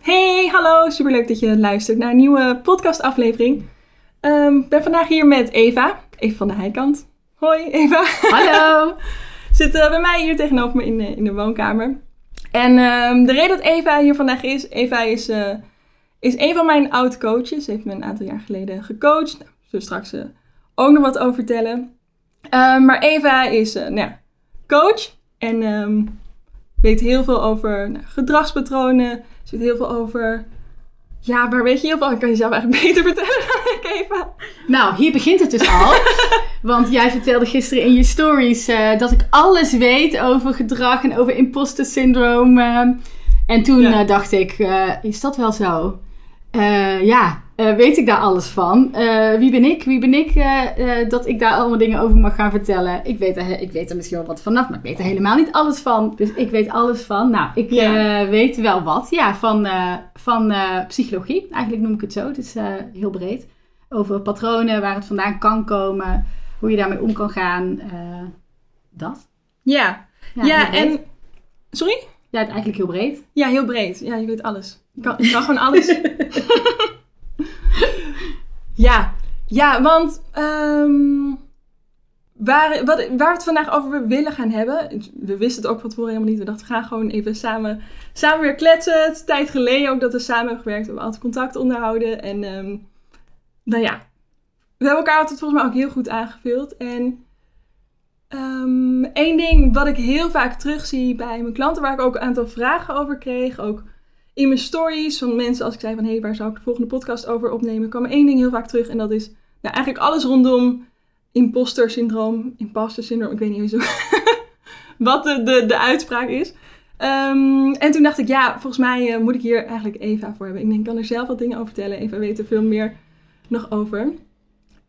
Hey, hallo. Superleuk dat je luistert naar een nieuwe podcastaflevering. Ehm, Ik ben vandaag hier met Eva. Eva van de Heikant. Hoi, Eva. Hallo! Zit eh, bij mij hier tegenover me in de, in de woonkamer. En ehm, de reden dat Eva hier vandaag is... Eva is, eh, is een van mijn oud-coaches. Ze heeft me een aantal jaar geleden gecoacht. Nou, zullen straks eh, ook nog wat over vertellen. Ehm, maar Eva is nou ja, coach. En weet heel veel over nou, gedragspatronen. Ze weet heel veel over... Ja, waar weet je heel veel? Ik kan jezelf eigenlijk beter vertellen dan ik, Eva. Nou, hier begint het dus al. Want jij vertelde gisteren in je stories eh, dat ik alles weet over gedrag en over imposter syndroom. eh. en toen Ja. eh, dacht ik, is dat wel zo? Ja, eh, weet ik daar alles van? Eh, wie ben ik? Wie ben ik eh, dat ik daar allemaal dingen over mag gaan vertellen? Ik weet, er, ik weet er misschien wel wat vanaf, maar ik weet er helemaal niet alles van. Dus ik weet alles van. Nou, ik Ja. weet wel wat. Ja, van, van psychologie. Eigenlijk noem ik het zo. Het is heel breed. Over patronen, waar het vandaan kan komen, hoe je daarmee om kan gaan. dat. Ja, Ja, en... Sorry? Ja, eigenlijk heel breed. Ja, heel breed. Ja, je weet alles. Je kan, je kan gewoon alles. ja, ja, want ehm, waar, wat, waar we het vandaag over willen gaan hebben. We wisten het ook van tevoren helemaal niet. We dachten, we gaan gewoon even samen, samen weer kletsen. Het is tijd geleden ook dat we samen hebben gewerkt. We hebben altijd contact onderhouden. En ehm, nou ja, we hebben elkaar altijd volgens mij ook heel goed aangevuld. En ehm één ding wat ik heel vaak terugzie bij mijn klanten, waar ik ook een aantal vragen over kreeg, ook in mijn stories van mensen als ik zei van hé, hey, waar zou ik de volgende podcast over opnemen, kwam één ding heel vaak terug en dat is nou, eigenlijk alles rondom imposter syndroom, imposter syndroom, ik weet niet eens wat de, de, de uitspraak is. Ehm, en toen dacht ik, ja, volgens mij eh, moet ik hier eigenlijk Eva voor hebben. Ik denk, ik kan er zelf wat dingen over vertellen. Eva weet er veel meer nog over.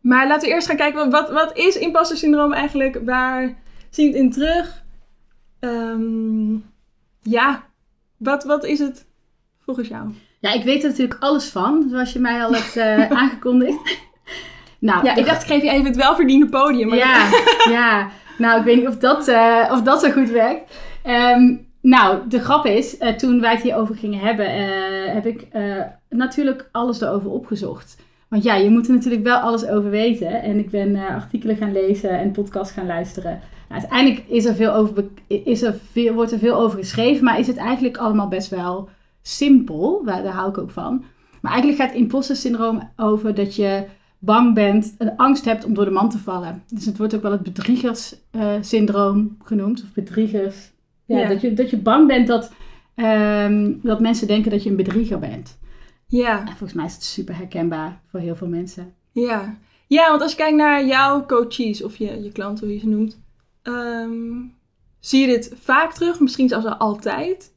Maar laten we eerst gaan kijken, wat, wat is imposter syndroom eigenlijk? Waar zie je het in terug? Ehm, ja, wat, wat is het volgens jou? Ja, ik weet er natuurlijk alles van, zoals je mij al hebt eh, aangekondigd. nou, Ja, ik dacht, ik geef je even het welverdiende podium. Maar Ja, ja. Nou, ik weet niet of dat, eh, of dat zo goed werkt. Ehm, nou, de grap is, eh, toen wij het hierover gingen hebben, eh, heb ik eh, natuurlijk alles erover opgezocht. Want ja, je moet er natuurlijk wel alles over weten. En ik ben eh, artikelen gaan lezen en podcasts gaan luisteren. Nou, uiteindelijk is er veel over, is er veel, wordt er veel over geschreven, maar is het eigenlijk allemaal best wel simpel. Daar hou ik ook van. Maar eigenlijk gaat imposter syndroom over dat je bang bent, een angst hebt om door de man te vallen. Dus het wordt ook wel het bedriegerssyndroom genoemd. Of bedriegers. Ja, Ja. Dat, je, dat je bang bent dat, ehm, dat mensen denken dat je een bedrieger bent. ja, En volgens mij is het super herkenbaar voor heel veel mensen. ja. Ja, want als je kijkt naar jouw coaches of je, je klanten, hoe je ze noemt, ehm, zie je dit vaak terug, misschien zelfs al altijd.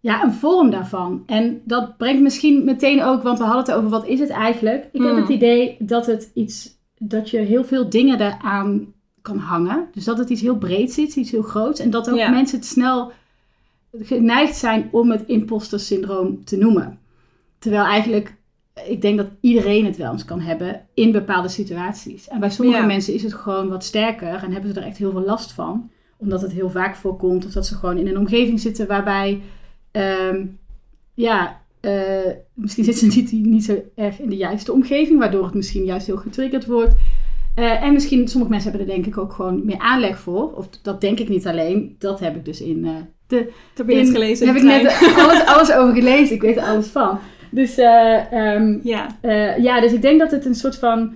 Ja, een vorm daarvan. En dat brengt misschien meteen ook, want we hadden het over wat is het eigenlijk. Ik heb Hmm. het idee dat het iets, dat je heel veel dingen eraan kan hangen. Dus dat het iets heel breeds is, iets heel groots. En dat ook Ja. mensen het snel geneigd zijn om het imposter syndroom te noemen. Terwijl eigenlijk, ik denk dat iedereen het wel eens kan hebben in bepaalde situaties. En bij sommige Ja. mensen is het gewoon wat sterker en hebben ze er echt heel veel last van. Omdat het heel vaak voorkomt of dat ze gewoon in een omgeving zitten waarbij, ehm, ja, eh, misschien zitten ze niet, niet zo erg in de juiste omgeving, waardoor het misschien juist heel getriggerd wordt. Eh, en misschien, sommige mensen hebben er denk ik ook gewoon meer aanleg voor. Of dat denk ik niet alleen, dat heb ik dus in eh, de Dat heb je net in- gelezen. heb ik net alles, alles over gelezen. Ik weet er alles van. Dus eh, ehm, Ja, ja, dus ik denk dat het een soort van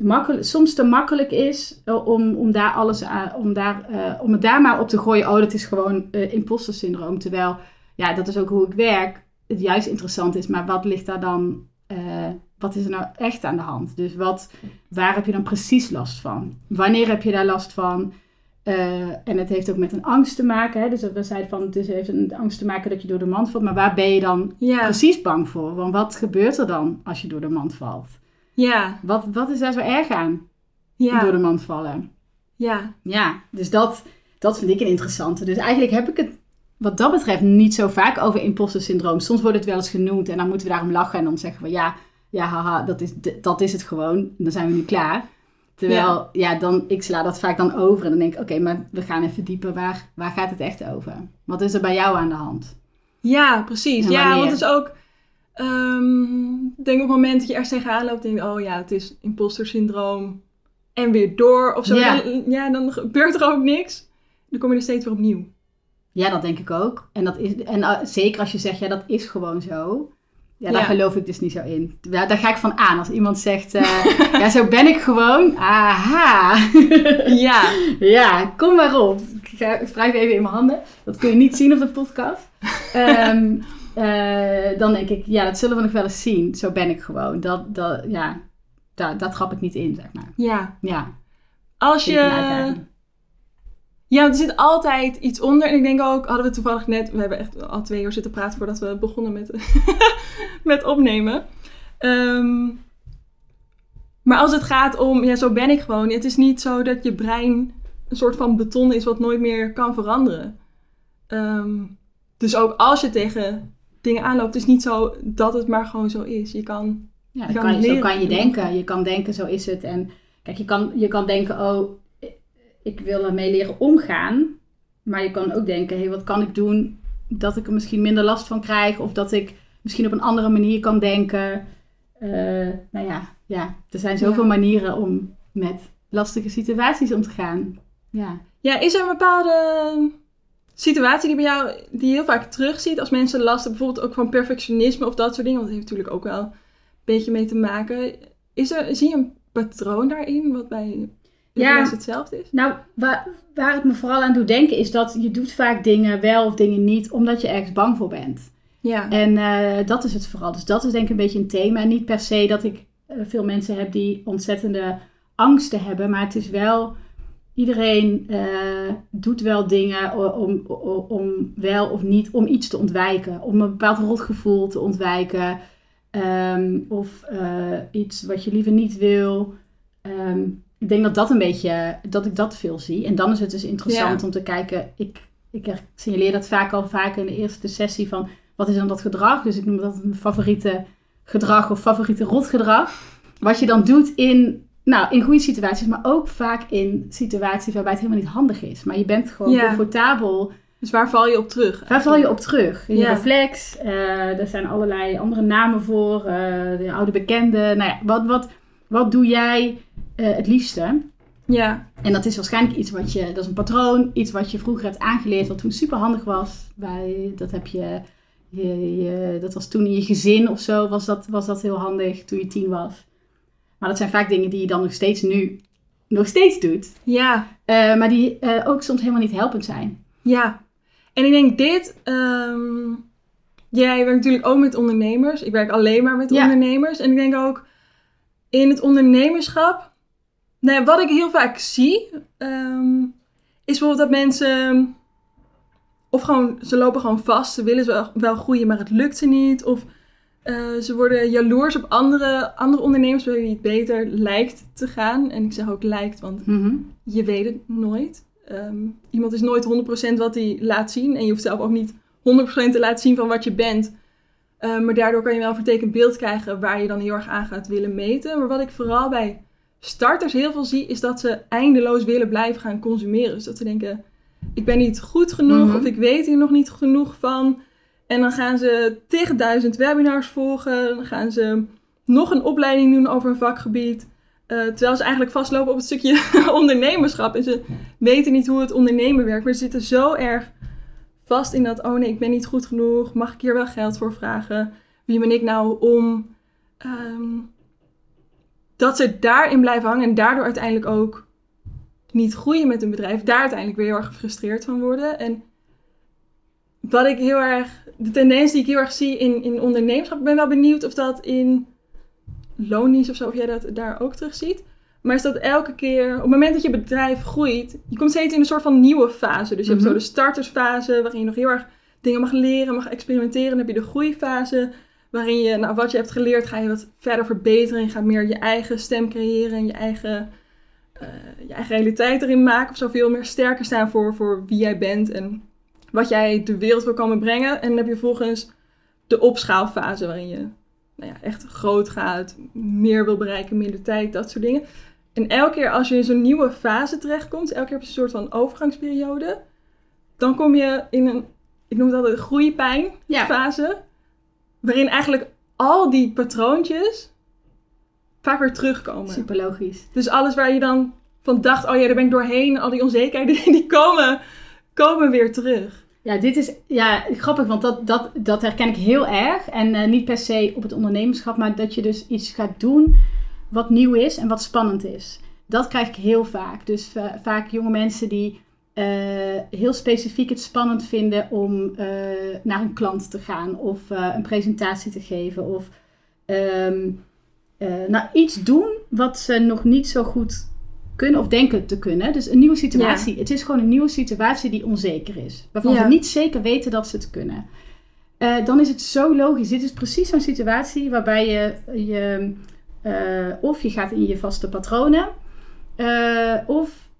makkelijk, soms te makkelijk is eh, om, om daar alles aan, om, daar, eh, om het daar maar op te gooien. Oh, dat is gewoon eh imposter syndroom. Terwijl, ja, dat is ook hoe ik werk. Het juist interessant is, maar wat ligt daar dan? wat is er nou echt aan de hand? Dus wat, waar heb je dan precies last van? Wanneer heb je daar last van? En het heeft ook met een angst te maken. Hè? Dus we zeiden van, het heeft een angst te maken dat je door de mand valt. Maar waar ben je dan ja, precies bang voor? Want wat gebeurt er dan als je door de mand valt? Ja, Wat, wat is daar zo erg aan, ja, door de mand vallen? ja. Ja, dus dat, dat vind ik een interessante. Dus eigenlijk heb ik het wat dat betreft niet zo vaak over imposter syndroom. Soms wordt het wel eens genoemd en dan moeten we daarom lachen. En dan zeggen we, ja, ja haha, dat is, dat is het gewoon. Dan zijn we nu klaar. Terwijl, ja, dan, ik sla dat vaak dan over. En dan denk ik, oké, maar we gaan even dieper. Waar, waar gaat het echt over? Wat is er bij jou aan de hand? Ja, precies. Ja, want het is ook... ehm, ik denk op het moment dat je ergens tegenaan loopt, denk je... Oh ja, het is imposter syndroom. En weer door of zo. Ja. Dan, ja, dan gebeurt er ook niks. Dan kom je er steeds weer opnieuw. Ja, dat denk ik ook. En, dat is, en uh, zeker als je zegt, ja, dat is gewoon zo. Ja, daar Ja. geloof ik dus niet zo in. Ja, daar ga ik van aan. Als iemand zegt, eh, ja, zo ben ik gewoon. Aha. Ja. ja, kom maar op. Ik, wrijf even in mijn handen. Dat kun je niet zien op de podcast. Ehm, eh, dan denk ik, ja, dat zullen we nog wel eens zien. Zo ben ik gewoon. Dat, dat, ja, daar, dat trap ik niet in, zeg maar. Ja. Ja, Als je... Ja, er zit altijd iets onder. En ik denk ook, hadden we toevallig net... We hebben echt al twee uur zitten praten voordat we begonnen met, met opnemen. Ehm, maar als het gaat om, ja, zo ben ik gewoon. Het is niet zo dat je brein een soort van beton is wat nooit meer kan veranderen. Ehm, dus ook als je tegen dingen aanloopt, is het niet zo dat het maar gewoon zo is. Je kan... Ja, Je kan kan, zo kan je denken. Je kan denken, zo is het. En kijk, je kan, je kan denken, oh, ik wil ermee leren omgaan. Maar je kan ook denken, hé, hey, wat kan ik doen dat ik er misschien minder last van krijg? Of dat ik misschien op een andere manier kan denken. Eh, nou ja, ja, er zijn zoveel Ja. manieren om met lastige situaties om te gaan. Ja, Ja, is er een bepaalde situatie die bij jou, die je heel vaak terugziet als mensen last hebben, bijvoorbeeld ook van perfectionisme of dat soort dingen? Want dat heeft natuurlijk ook wel een beetje mee te maken. Is er, zie je een patroon daarin wat bij Ja. mensen hetzelfde is? Nou, waar, waar het me vooral aan doet denken is dat je doet vaak dingen wel of dingen niet omdat je ergens bang voor bent. Ja. En eh, dat is het vooral. Dus dat is denk ik een beetje een thema. En niet per se dat ik eh, veel mensen heb die ontzettende angsten hebben. Maar het is wel, iedereen eh, doet wel dingen om, o- om wel of niet, om iets te ontwijken. Om een bepaald rotgevoel te ontwijken. Ehm, of eh, iets wat je liever niet wil. Ehm, ik denk dat dat een beetje, dat ik dat veel zie. En dan is het dus interessant Ja. om te kijken. Ik, ik signaleer dat vaak al vaak in de eerste sessie van wat is dan dat gedrag? Dus ik noem dat mijn favoriete gedrag of favoriete rotgedrag. Wat je dan doet in, nou, in goede situaties, maar ook vaak in situaties waarbij het helemaal niet handig is. Maar je bent gewoon Ja. comfortabel. Dus waar val je op terug? Waar val je op terug? Je Ja. reflex, eh, er zijn allerlei andere namen voor, eh, de oude bekende. Nou ja, wat, wat, wat doe jij eh, het liefste? Ja. En dat is waarschijnlijk iets wat je, dat is een patroon, iets wat je vroeger hebt aangeleerd, wat toen super handig was. Bij, dat heb je, je, je- dat was toen in je gezin of zo, was dat, was dat heel handig toen je tien was. Maar dat zijn vaak dingen die je dan nog steeds nu, nog steeds doet. Ja. Eh, maar die eh, ook soms helemaal niet helpend zijn. Ja. En ik denk dit... ehm, jij werkt natuurlijk ook met ondernemers. Ik werk alleen maar met Ja. ondernemers. En ik denk ook in het ondernemerschap... Nou ja, wat ik heel vaak zie... ehm, is bijvoorbeeld dat mensen... Of gewoon, ze lopen gewoon vast. Ze willen wel, wel groeien, maar het lukt ze niet. Of eh, ze worden jaloers op andere, andere ondernemers... bij wie het beter lijkt te gaan. En ik zeg ook lijkt, want Mhm. je weet het nooit. Ehm, iemand is nooit 100% wat hij laat zien. En je hoeft zelf ook niet 100% te laten zien van wat je bent. Ehm, maar daardoor kan je wel een vertekend beeld krijgen waar je dan heel erg aan gaat willen meten. Maar wat ik vooral bij starters heel veel zie, is dat ze eindeloos willen blijven gaan consumeren. Dus dat ze denken, ik ben niet goed genoeg Mhm. of ik weet hier nog niet genoeg van. En dan gaan ze tegen duizend webinars volgen. Dan gaan ze nog een opleiding doen over een vakgebied. Eh, terwijl ze eigenlijk vastlopen op het stukje ondernemerschap. En ze weten niet hoe het ondernemen werkt. Maar ze zitten zo erg vast in dat... Oh nee, ik ben niet goed genoeg. Mag ik hier wel geld voor vragen? Wie ben ik nou om... ehm, dat ze daarin blijven hangen. En daardoor uiteindelijk ook niet groeien met hun bedrijf. Daar uiteindelijk weer heel erg gefrustreerd van worden. En wat ik heel erg... De tendens die ik heel erg zie in, in ondernemerschap... Ik ben wel benieuwd of dat in loondienst of zo... Of jij dat daar ook terug ziet. Maar is dat elke keer, op het moment dat je bedrijf groeit, je komt steeds in een soort van nieuwe fase. Dus je hebt Mhm. zo de startersfase, waarin je nog heel erg dingen mag leren, mag experimenteren. Dan heb je de groeifase, waarin je, nou, wat je hebt geleerd, ga je wat verder verbeteren. Je gaat meer je eigen stem creëren en je eigen, eh, je eigen realiteit erin maken. Of zoveel meer sterker staan voor, voor wie jij bent en wat jij de wereld wil komen brengen. En dan heb je vervolgens de opschaalfase, waarin je nou ja, echt groot gaat, meer wil bereiken, minder tijd, dat soort dingen. En elke keer als je in zo'n nieuwe fase terechtkomt, elke keer heb je een soort van overgangsperiode, dan kom je in een, ik noem het altijd Ja. groeipijnfase. Waarin eigenlijk al die patroontjes vaak weer terugkomen. Super logisch. Dus alles waar je dan van dacht, oh ja, daar ben ik doorheen. Al die onzekerheden, die komen, komen weer terug. Ja, dit is ja, grappig, want dat, dat, dat herken ik heel erg. En eh, niet per se op het ondernemerschap, maar dat je dus iets gaat doen wat nieuw is en wat spannend is. Dat krijg ik heel vaak. Dus va- vaak jonge mensen die eh, heel specifiek het spannend vinden om eh, naar een klant te gaan of eh, een presentatie te geven of eh, nou, iets doen wat ze nog niet zo goed kunnen of denken te kunnen. Dus een nieuwe situatie. Het is gewoon een nieuwe situatie die onzeker is. Waarvan Ja. ze niet zeker weten dat ze het kunnen. Eh, dan is het zo logisch. Dit is precies zo'n situatie waarbij je, je eh, of je gaat in je vaste patronen, eh, of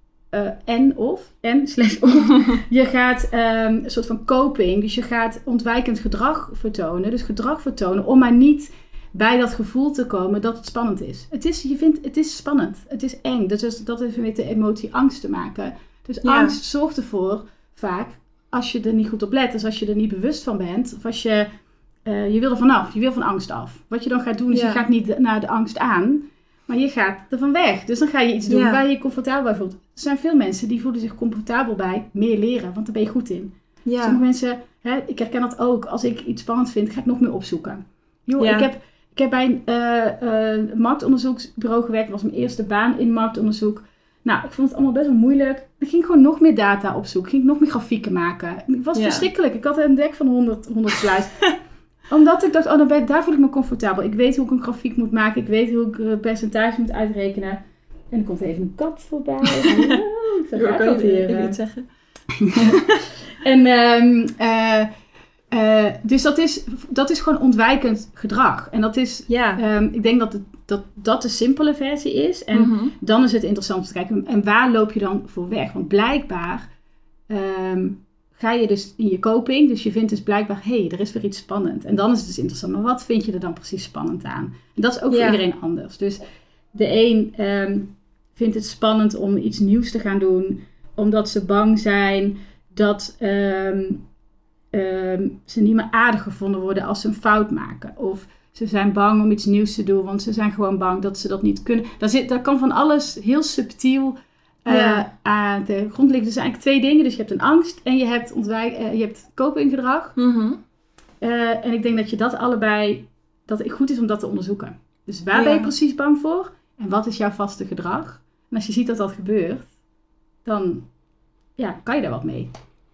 en of en slash of je gaat ehm, een soort van coping, dus je gaat ontwijkend gedrag vertonen, dus gedrag vertonen om maar niet bij dat gevoel te komen dat het spannend is. Het is, je vindt, het is spannend, het is eng, dus dat is- dat heeft met de emotie angst te maken. Dus Ja. angst zorgt ervoor vaak als je er niet goed op let, dus als je er niet bewust van bent, of als je eh, je wil er vanaf, je wil van angst af. Wat je dan gaat doen is Ja. je gaat niet naar de angst aan, maar je gaat er van weg. Dus dan ga je iets doen Ja. waar je je comfortabel bij voelt. Er zijn veel mensen die voelen zich comfortabel bij meer leren, want daar ben je goed in. Ja, Sommige mensen, hè, ik herken dat ook. Als ik iets spannend vind, ga ik nog meer opzoeken. Joh, ik, heb, ik heb bij een eh, eh, marktonderzoeksbureau gewerkt. Dat was mijn eerste baan in marktonderzoek. Nou, ik vond het allemaal best wel moeilijk. Ik ging gewoon nog meer data opzoeken. Ging ik nog meer grafieken maken. Het was Ja. verschrikkelijk. Ik had een dek van 100, 100 slides. Omdat ik dacht, oh, ben, daar voel ik me comfortabel. Ik weet hoe ik een grafiek moet maken. Ik weet hoe ik een percentage moet uitrekenen. En er komt even een kat voorbij. Hallo, zo gaat dat je hier. even eh. iets zeggen? En eh, eh, dus dat is, dat is gewoon ontwijkend gedrag. En dat is, Ja. ehm, ik denk dat, het, dat dat de simpele versie is. En Mhm. dan is het interessant om te kijken, en waar loop je dan voor weg? Want blijkbaar ehm, ga je dus in je coping, dus je vindt dus blijkbaar, hé, hey, er is weer iets spannend. En dan is het dus interessant, maar wat vind je er dan precies spannend aan? En dat is ook Ja. voor iedereen anders. Dus de een ehm, vindt het spannend om iets nieuws te gaan doen, omdat ze bang zijn dat ehm, ze niet meer aardig gevonden worden als ze een fout maken. Of ze zijn bang om iets nieuws te doen, want ze zijn gewoon bang dat ze dat niet kunnen. Daar, zit, daar kan van alles heel subtiel eh, Ja. aan de grond liggen. Dus eigenlijk twee dingen. Dus je hebt een angst en je hebt, ontwijk, eh, je hebt copinggedrag. Mhm. Eh, en ik denk dat je dat allebei, dat het goed is om dat te onderzoeken. Dus waar Ja. ben je precies bang voor? En wat is jouw vaste gedrag? En als je ziet dat dat gebeurt, dan ja, kan je daar wat mee.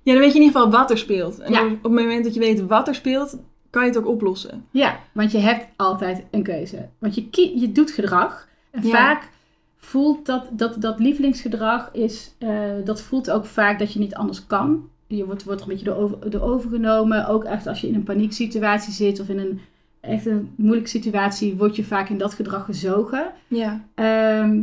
Ja, dan weet je in ieder geval wat er speelt. En Ja. op het moment dat je weet wat er speelt, kan je het ook oplossen. Ja, want je hebt altijd een keuze. Want je, je doet gedrag. En Ja. vaak voelt dat, dat, dat lievelingsgedrag is, eh, dat voelt ook vaak dat je niet anders kan. Je wordt, wordt een beetje door, over, door overgenomen. Ook echt als je in een panieksituatie zit of in een echt een moeilijke situatie, word je vaak in dat gedrag gezogen. Ja. Ehm,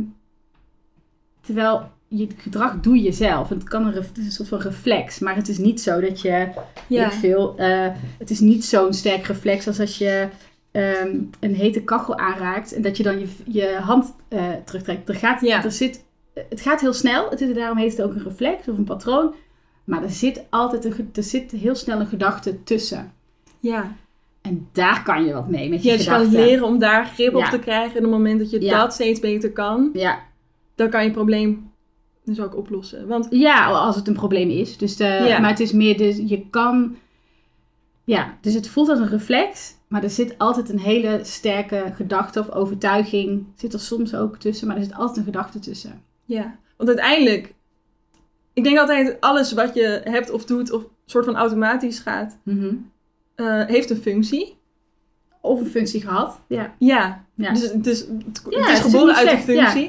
terwijl je gedrag doe je zelf. Het, kan een, het is een soort van reflex, maar het is niet zo dat je Ja. veel. eh, het is niet zo'n sterk reflex als als je ehm, een hete kachel aanraakt en dat je dan je, je hand eh, terugtrekt. Er gaat, Ja. er zit, het gaat heel snel, het is, daarom heet het ook een reflex of een patroon. Maar er zit altijd een, er zit heel snel een gedachte tussen. Ja. En daar kan je wat mee met je Ja, je kan leren om daar grip op Ja. te krijgen. En op het moment dat je dat steeds beter kan, Ja. dan kan je het probleem dus ook oplossen. Want ja, als het een probleem is. Dus de, Ja. Maar het is meer, dus je kan... Ja, dus het voelt als een reflex. Maar er zit altijd een hele sterke gedachte of overtuiging. Zit er soms ook tussen, maar er zit altijd een gedachte tussen. ja, want uiteindelijk, ik denk altijd alles wat je hebt of doet of soort van automatisch gaat, eh, heeft een functie. Of een functie gehad. Ja. Ja, Ja. dus het is, het, Ja, geboren uit een slecht, ja.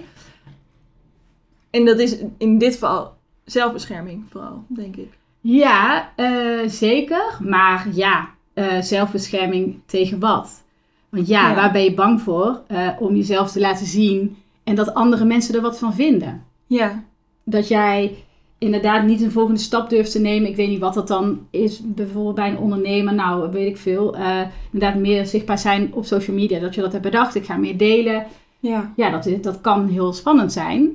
En dat is in dit geval zelfbescherming vooral, denk ik. Ja, eh, zeker. Maar ja, eh, zelfbescherming tegen wat? Want ja, Ja. waar ben je bang voor? Eh, om jezelf te laten zien en dat andere mensen er wat van vinden. Ja, Dat jij inderdaad niet een volgende stap durft te nemen. Ik weet niet wat dat dan is, bijvoorbeeld bij een ondernemer. Nou, weet ik veel. Inderdaad meer zichtbaar zijn op social media. Dat je dat hebt bedacht. Ik ga meer delen. ja, Ja, dat, is- dat kan heel spannend zijn.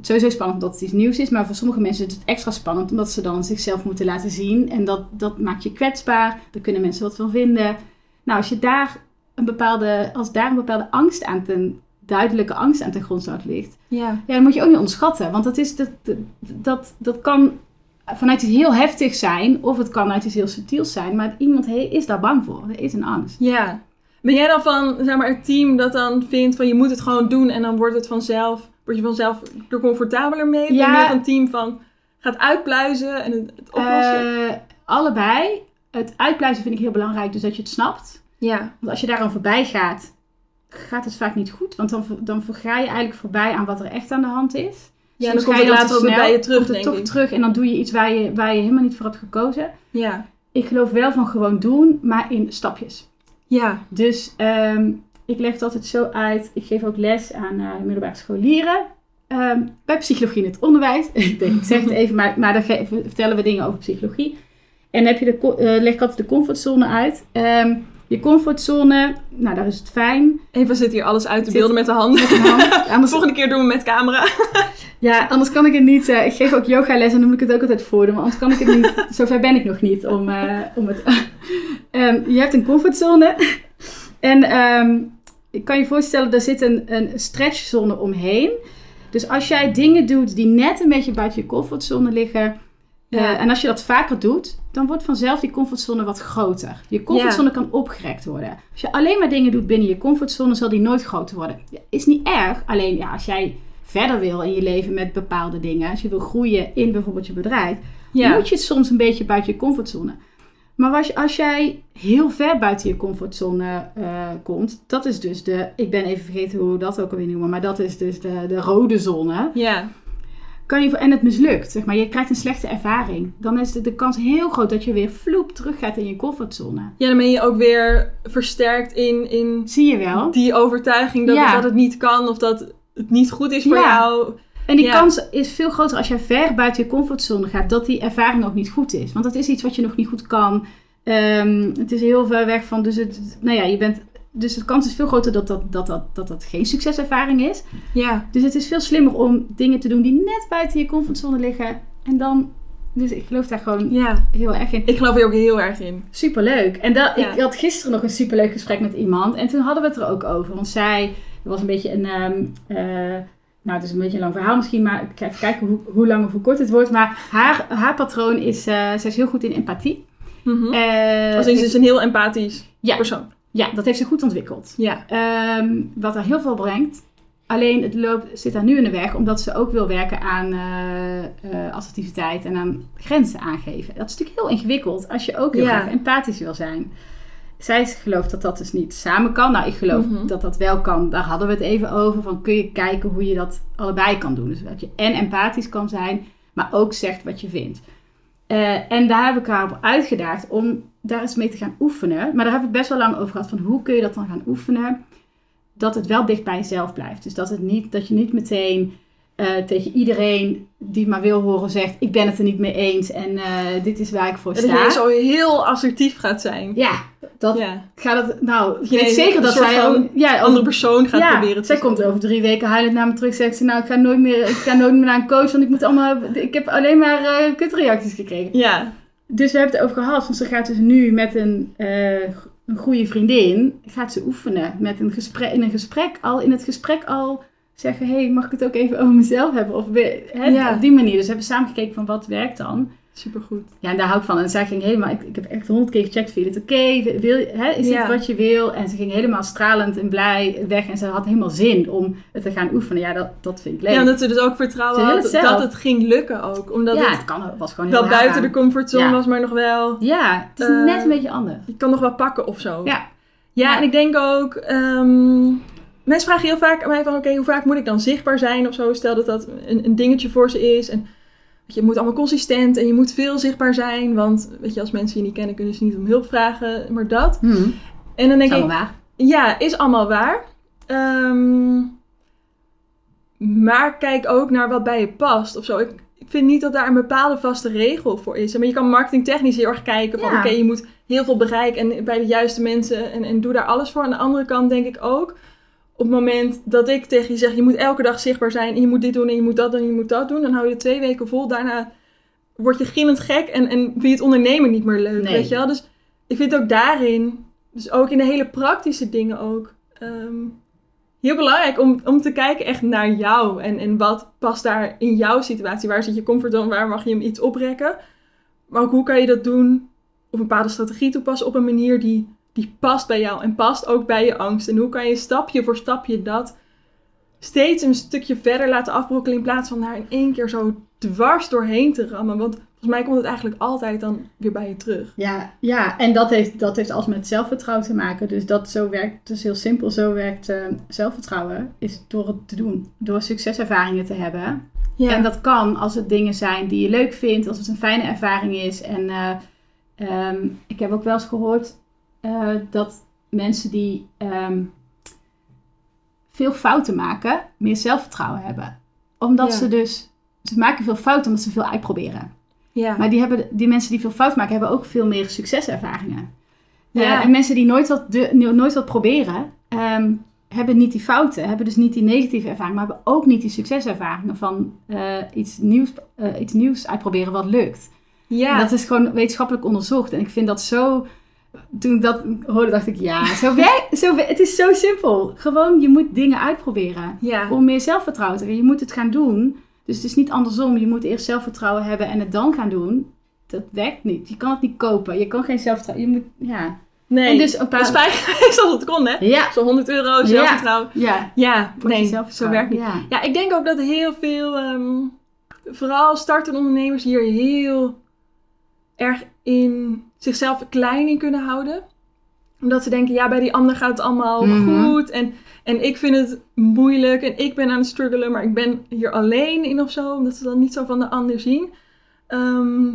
Sowieso spannend omdat het iets nieuws is. Maar voor sommige mensen is het extra spannend omdat ze dan zichzelf moeten laten zien. En dat, dat maakt je kwetsbaar. Daar kunnen mensen wat van vinden. Nou, als je daar een bepaalde, als daar een bepaalde angst aan ten, duidelijke angst aan ten grondslag ligt. Ja. Ja, dat moet je ook niet onderschatten. Want dat, is, dat, dat, dat kan vanuit iets heel heftig zijn. Of het kan uit iets heel subtiels zijn. Maar iemand is daar bang voor. Er is een angst. Ja. Ben jij dan van, zeg maar, het team dat dan vindt van je moet het gewoon doen en dan wordt het vanzelf, word je vanzelf er comfortabeler mee? Ben je Ja. meer van het team van gaat uitpluizen en het, het oplossen? Eh, allebei. Het uitpluizen vind ik heel belangrijk. Dus dat je het snapt. ja. Want als je daar aan voorbij gaat, gaat het vaak niet goed. Want dan, dan ga je eigenlijk voorbij aan wat er echt aan de hand is. Ja, Soms dan ga komt je het later te ook bij je terug, denk toch ik. terug en dan doe je iets waar je, waar je helemaal niet voor hebt gekozen. Ja. Ik geloof wel van gewoon doen, maar in stapjes. Ja. Dus ehm, ik leg het altijd zo uit. Ik geef ook les aan eh, middelbare scholieren. Ehm, bij psychologie in het onderwijs. ik denk, ik zeg het even, maar, maar dan vertellen we dingen over psychologie. En heb je de, eh, leg ik altijd de comfortzone uit. Ehm, je comfortzone, nou daar is het fijn. Eva zit hier alles uit te beelden met de handen. Met hand. Anders, Volgende keer doen we met camera. ja, anders kan ik het niet. eh, ik geef ook yogales en dan moet ik het ook altijd voordoen. Maar anders kan ik het niet. Zover ben ik nog niet om, om het. Ehm, je hebt een comfortzone. En ehm, ik kan je voorstellen, daar zit een, een stretchzone omheen. Dus als jij dingen doet die net een beetje buiten je comfortzone liggen. eh, en als je dat vaker doet, dan wordt vanzelf die comfortzone wat groter. Je comfortzone kan opgerekt worden. Als je alleen maar dingen doet binnen je comfortzone, zal die nooit groter worden. Is niet erg. Alleen ja, als jij verder wil in je leven met bepaalde dingen. Als je wil groeien in bijvoorbeeld je bedrijf. Ja. Moet je soms een beetje buiten je comfortzone. Maar als, als jij heel ver buiten je comfortzone eh, komt, dat is dus de, ik ben even vergeten hoe we dat ook alweer noemen, maar dat is dus de, de rode zone. Ja. Kan je, en het mislukt, zeg maar, je krijgt een slechte ervaring. Dan is de, de kans heel groot dat je weer vloep terug gaat in je comfortzone. Ja, dan ben je ook weer versterkt in, in Zie je wel? die overtuiging dat, Ja. het, dat het niet kan of dat het niet goed is voor Ja. jou. En die Ja. kans is veel groter als jij ver buiten je comfortzone gaat, dat die ervaring ook niet goed is. Want dat is iets wat je nog niet goed kan. Ehm, het is heel ver weg van, dus, het, nou ja, je bent, dus de kans is veel groter dat dat, dat, dat, dat, dat geen succeservaring is. Ja. Dus het is veel slimmer om dingen te doen die net buiten je comfortzone liggen. En dan, dus ik geloof daar gewoon Ja. heel erg in. Ik geloof hier ook heel erg in. Superleuk. En dat, Ja. ik had gisteren nog een superleuk gesprek met iemand. En toen hadden we het er ook over. Want zij, er was een beetje een, ehm, eh, nou het is een beetje een lang verhaal misschien. Maar ik ga even kijken hoe, hoe lang of hoe kort het wordt. Maar haar, haar patroon is, eh zij is heel goed in empathie. Als in, ze is een heel empathisch Ja. persoon. ja, dat heeft ze goed ontwikkeld. Ja. Ehm, wat haar heel veel brengt. Alleen het loopt, zit haar nu in de weg, omdat ze ook wil werken aan eh, eh, assertiviteit en aan grenzen aangeven. Dat is natuurlijk heel ingewikkeld als je ook heel Ja. graag empathisch wil zijn. Zij gelooft dat dat dus niet samen kan. Nou, ik geloof Mhm. dat dat wel kan. Daar hadden we het even over. Van kun je kijken hoe je dat allebei kan doen. Dus dat je en empathisch kan zijn, maar ook zegt wat je vindt. Eh, en daar heb ik haar op uitgedaagd om daar eens mee te gaan oefenen. Maar daar heb ik best wel lang over gehad. Van hoe kun je dat dan gaan oefenen? Dat het wel dicht bij jezelf blijft. Dus dat, het niet, dat je niet meteen eh, tegen iedereen die maar wil horen zegt... ik ben het er niet mee eens en eh, dit is waar ik voor Dat je sta. zo heel assertief gaat zijn. Ja, dat Ja. gaat het... Nou, je weet een zeker dat zij... ja, Een over- andere persoon gaat ja, proberen te zij komt over drie weken huilend naar me terug. Zegt ze, nou, ik ga nooit meer, ik ga nooit meer naar een coach, want ik moet allemaal, ik heb alleen maar eh, kutreacties gekregen. Ja. Dus we hebben het over gehad. Want ze gaat dus nu met een, een goede vriendin, gaat ze oefenen met een gesprek, in een gesprek al, in het gesprek al zeggen, hey, mag ik het ook even over mezelf hebben? Of Ja. op die manier. Dus we hebben samen gekeken van wat werkt dan. Supergoed. Ja, en daar hou ik van. En zij ging helemaal, ik, ik heb echt honderd keer gecheckt, vind je het oké? Wil, hè, is Ja. het wat je wil? En ze ging helemaal stralend en blij weg. En ze had helemaal zin om het te gaan oefenen. Ja, dat, dat vind ik leuk. Ja, omdat ze dus ook vertrouwen had het dat het ging lukken ook. Omdat ja, het het kan, was gewoon heel wel raar buiten aan. de comfortzone Ja. was, maar nog wel... Ja, het is Eh, net een beetje anders. Je kan nog wel pakken of zo. Ja. Ja, Ja. en ik denk ook... ehm, mensen vragen heel vaak aan mij van... Oké, hoe vaak moet ik dan zichtbaar zijn of zo? Stel dat dat een, een dingetje voor ze is. En je, moet allemaal consistent en je moet veel zichtbaar zijn. Want weet je, als mensen je niet kennen, kunnen ze niet om hulp vragen. Maar dat. Hmm. En dan denk Is ik... waar. Ja, is allemaal waar. Ehm, maar kijk ook naar wat bij je past of zo. Ik, ik vind niet dat daar een bepaalde vaste regel voor is. Maar je kan marketingtechnisch heel erg kijken van... Ja. oké, je moet heel veel bereiken en bij de juiste mensen... En, en doe daar alles voor. Aan de andere kant denk ik ook... op het moment dat ik tegen je zeg, je moet elke dag zichtbaar zijn en je moet dit doen en je moet dat doen en je moet dat doen, dan hou je het twee weken vol. Daarna word je gillend gek en, en vind je het ondernemen niet meer leuk, Nee. weet je wel? Dus ik vind ook daarin, dus ook in de hele praktische dingen ook, ehm, heel belangrijk om, om te kijken echt naar jou en, en wat past daar in jouw situatie. Waar zit je comfortzone, waar mag je hem iets oprekken? Maar ook hoe kan je dat doen of een bepaalde strategie toepassen op een manier die, die past bij jou en past ook bij je angst. En hoe kan je stapje voor stapje dat steeds een stukje verder laten afbrokkelen in plaats van daar in één keer zo dwars doorheen te rammen. Want volgens mij komt het eigenlijk altijd dan weer bij je terug. Ja, ja en dat heeft, dat heeft alles met zelfvertrouwen te maken. Dus dat zo werkt, het is heel simpel, zo werkt eh, zelfvertrouwen, is door het te doen. Door succeservaringen te hebben. Ja, En dat kan als het dingen zijn die je leuk vindt, als het een fijne ervaring is. En eh, ehm, ik heb ook wel eens gehoord eh, dat mensen die ehm, veel fouten maken, meer zelfvertrouwen hebben. Omdat Ja. ze dus, ze maken veel fouten omdat ze veel uitproberen. ja. Maar die, hebben, die mensen die veel fout maken, hebben ook veel meer succeservaringen. Eh, Ja. en mensen die nooit wat, de, nooit wat proberen, ehm, hebben niet die fouten, hebben dus niet die negatieve ervaringen, maar hebben ook niet die succeservaringen van eh, iets, nieuws, iets nieuws uitproberen wat lukt. ja. En dat is gewoon wetenschappelijk onderzocht. En ik vind dat zo. Toen ik dat hoorde, dacht ik, ja, zo werkt, zo, het is zo simpel. Gewoon, je moet dingen uitproberen ja. om meer zelfvertrouwen te krijgen. Je moet het gaan doen. Dus het is niet andersom. Je moet eerst zelfvertrouwen hebben en het dan gaan doen. Dat werkt niet. Je kan het niet kopen. Je kan geen zelfvertrouwen. Je moet, ja. Nee, En dus een paar- dat is als het kon, hè? Ja. Zo'n 100 euro zelfvertrouwen. Ja. Ja, nee, zo werkt niet. Ja. Ja, ik denk ook dat heel veel, ehm, vooral startende ondernemers hier heel erg in zichzelf klein in kunnen houden. Omdat ze denken, ja, bij die ander gaat het allemaal Mhm. goed. En, en ik vind het moeilijk en ik ben aan het struggelen, maar ik ben hier alleen in of zo. Omdat ze dan niet zo van de ander zien. Ehm,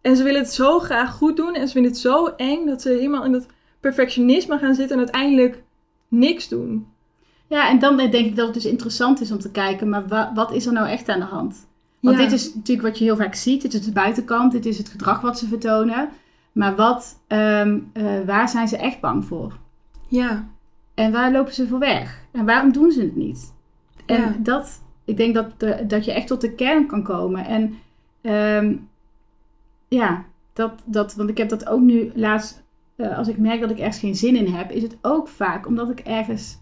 en ze willen het zo graag goed doen en ze vinden het zo eng dat ze helemaal in dat perfectionisme gaan zitten en uiteindelijk niks doen. ja, en dan denk ik dat het dus interessant is om te kijken, maar wa- wat is er nou echt aan de hand? Want Ja. dit is natuurlijk wat je heel vaak ziet. Dit is de buitenkant. Dit is het gedrag wat ze vertonen. Maar wat, ehm, eh, waar zijn ze echt bang voor? Ja, En waar lopen ze voor weg? En waarom doen ze het niet? En Ja. dat, ik denk dat, de, dat je echt tot de kern kan komen. En ehm, ja, dat, dat, want ik heb dat ook nu laatst, eh, als ik merk dat ik ergens geen zin in heb, is het ook vaak omdat ik ergens, ge-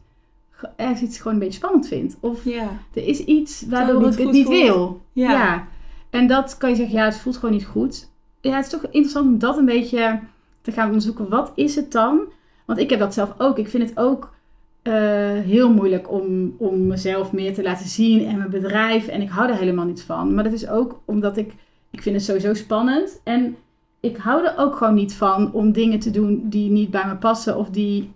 ergens iets gewoon een beetje spannend vind. Of er is iets waardoor ik het niet voelt. wil. ja. Ja. En dat kan je zeggen, ja, het voelt gewoon niet goed. Ja, het is toch interessant om dat een beetje te gaan onderzoeken. Wat is het dan? Want ik heb dat zelf ook. Ik vind het ook eh, heel moeilijk om, om mezelf meer te laten zien en mijn bedrijf. En ik hou er helemaal niet van. Maar dat is ook omdat ik, ik vind het sowieso spannend. En ik hou er ook gewoon niet van om dingen te doen die niet bij me passen of die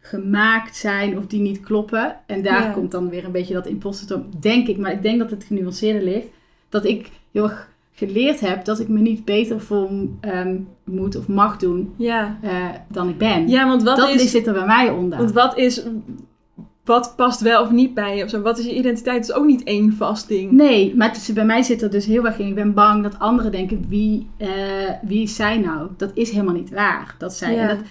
gemaakt zijn of die niet kloppen. En daar Ja. komt dan weer een beetje dat imposter denk ik. Maar ik denk dat het genuanceerder ligt. Dat ik heel erg geleerd heb dat ik me niet beter voor ehm, moet of mag doen Ja, eh, dan ik ben. ja want wat dat is... zit er bij mij onder. Want wat is... Wat past wel of niet bij je? Of zo? Wat is je identiteit? Het is ook niet één vast ding. Nee, maar is, bij mij zit er dus heel erg in. Ik ben bang dat anderen denken, wie, eh, wie is zij nou? Dat is helemaal niet waar. Dat zij, Ja. en dat,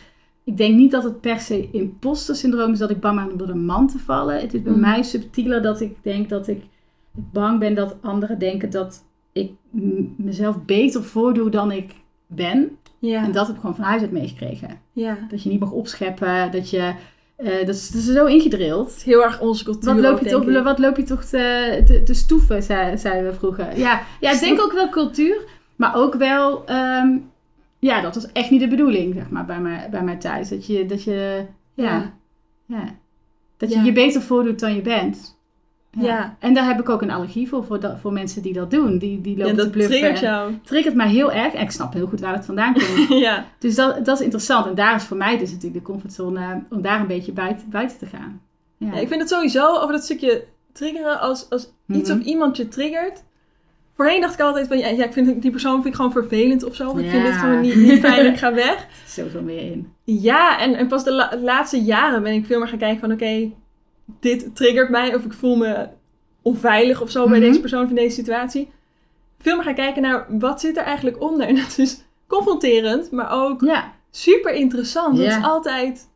ik denk niet dat het per se imposter syndroom is dat ik bang ben om door een man te vallen. Het is bij Mm. mij subtieler dat ik denk dat ik bang ben dat anderen denken dat ik mezelf beter voordoe dan ik ben. Ja, En dat heb ik gewoon van huis uit meegekregen. ja. Dat je niet mag opscheppen, dat je... eh, dat, is, dat is zo ingedrild. Heel erg onze cultuur Wat loop, je toch, ik. wat loop je toch te, te, te stoeven, zei, zeiden we vroeger. Ja, ja ik denk ook wel cultuur, maar ook wel... ehm, ja, dat was echt niet de bedoeling, zeg maar, bij mij, bij mij thuis. Dat je... Dat je ja, Ja. ja. Dat je Ja. je beter voordoet dan je bent. Ja. En daar heb ik ook een allergie voor, voor, dat, voor mensen die dat doen. Die, die Ja, lopen te dat bluffen. triggert jou. triggert mij heel erg. En ik snap heel goed waar het vandaan komt. ja. dus dat, dat is interessant. En daar is voor mij dus natuurlijk de comfortzone om daar een beetje buiten, buiten te gaan. Ja. Ja, ik vind het sowieso over dat stukje triggeren, als, als iets Mhm. of iemand je triggert. Voorheen dacht ik altijd van, ja, ja ik vind die persoon vind ik gewoon vervelend of zo. Ik vind dit gewoon niet, niet fijn, ik ga weg. Zoveel meer in. Ja, en, en pas de la- laatste jaren ben ik veel meer gaan kijken van, oké, dit triggert mij. Of ik voel me onveilig of zo bij Mhm. deze persoon of in deze situatie. Veel meer gaan kijken naar, wat zit er eigenlijk onder? En dat is confronterend, maar ook Ja, super interessant. Het is altijd,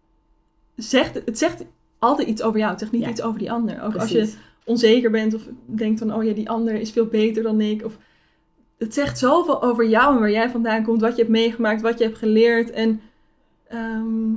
zegt, het zegt altijd iets over jou. Het zegt niet iets over die ander. Ook als je onzeker bent of denkt van, oh ja, die ander is veel beter dan ik. Of, het zegt zoveel over jou en waar jij vandaan komt, wat je hebt meegemaakt, wat je hebt geleerd. En ehm,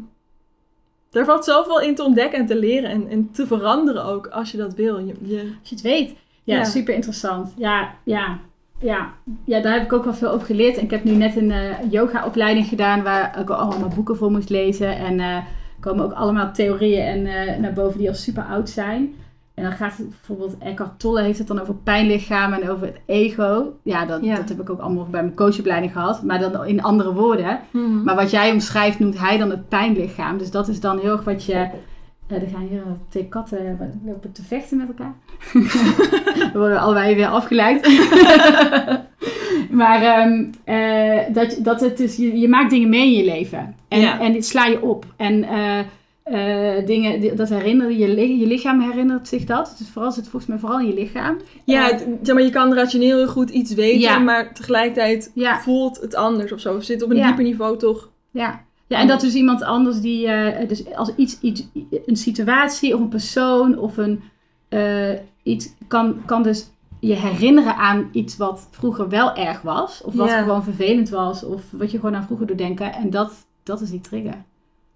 daar valt zoveel in te ontdekken en te leren en, en te veranderen ook, als je dat wil. Je, je, Als je het weet. Ja, Ja. super interessant. Ja, ja, ja. ja, daar heb ik ook wel veel over geleerd. En ik heb nu net een eh, yoga-opleiding gedaan waar ik ook allemaal boeken voor moest lezen. En er komen ook allemaal theorieën en, eh, naar boven die al super oud zijn. En dan gaat het bijvoorbeeld, Eckhart Tolle heeft het dan over pijnlichaam en over het ego. Ja, dat, Ja. dat heb ik ook allemaal bij mijn coachopleiding gehad. Maar dan in andere woorden. Mhm. Maar wat jij omschrijft, noemt hij dan het pijnlichaam. Dus dat is dan heel erg wat je. eh, er gaan hier twee katten eh, lopen te vechten met elkaar. Dan worden we allebei weer afgeleid. maar ehm, eh, dat, dat het dus, je, je maakt dingen mee in je leven. En, Ja. en dit sla je op. En eh, dingen, dat herinneren je, je lichaam herinnert zich dat. Is vooral, zit volgens mij vooral in je lichaam. Ja, Eh, het- zeg maar, je kan rationeel heel goed iets weten, Ja. maar tegelijkertijd Ja. voelt het anders of zo. Zit op een Ja. dieper niveau toch. Ja. Ja, en dat dus iemand anders die, eh, dus als iets, iets, een situatie of een persoon of een, iets, kan, kan dus je herinneren aan iets wat vroeger wel erg was, of wat gewoon vervelend was, of wat je gewoon aan vroeger doet denken. En dat, dat is die trigger.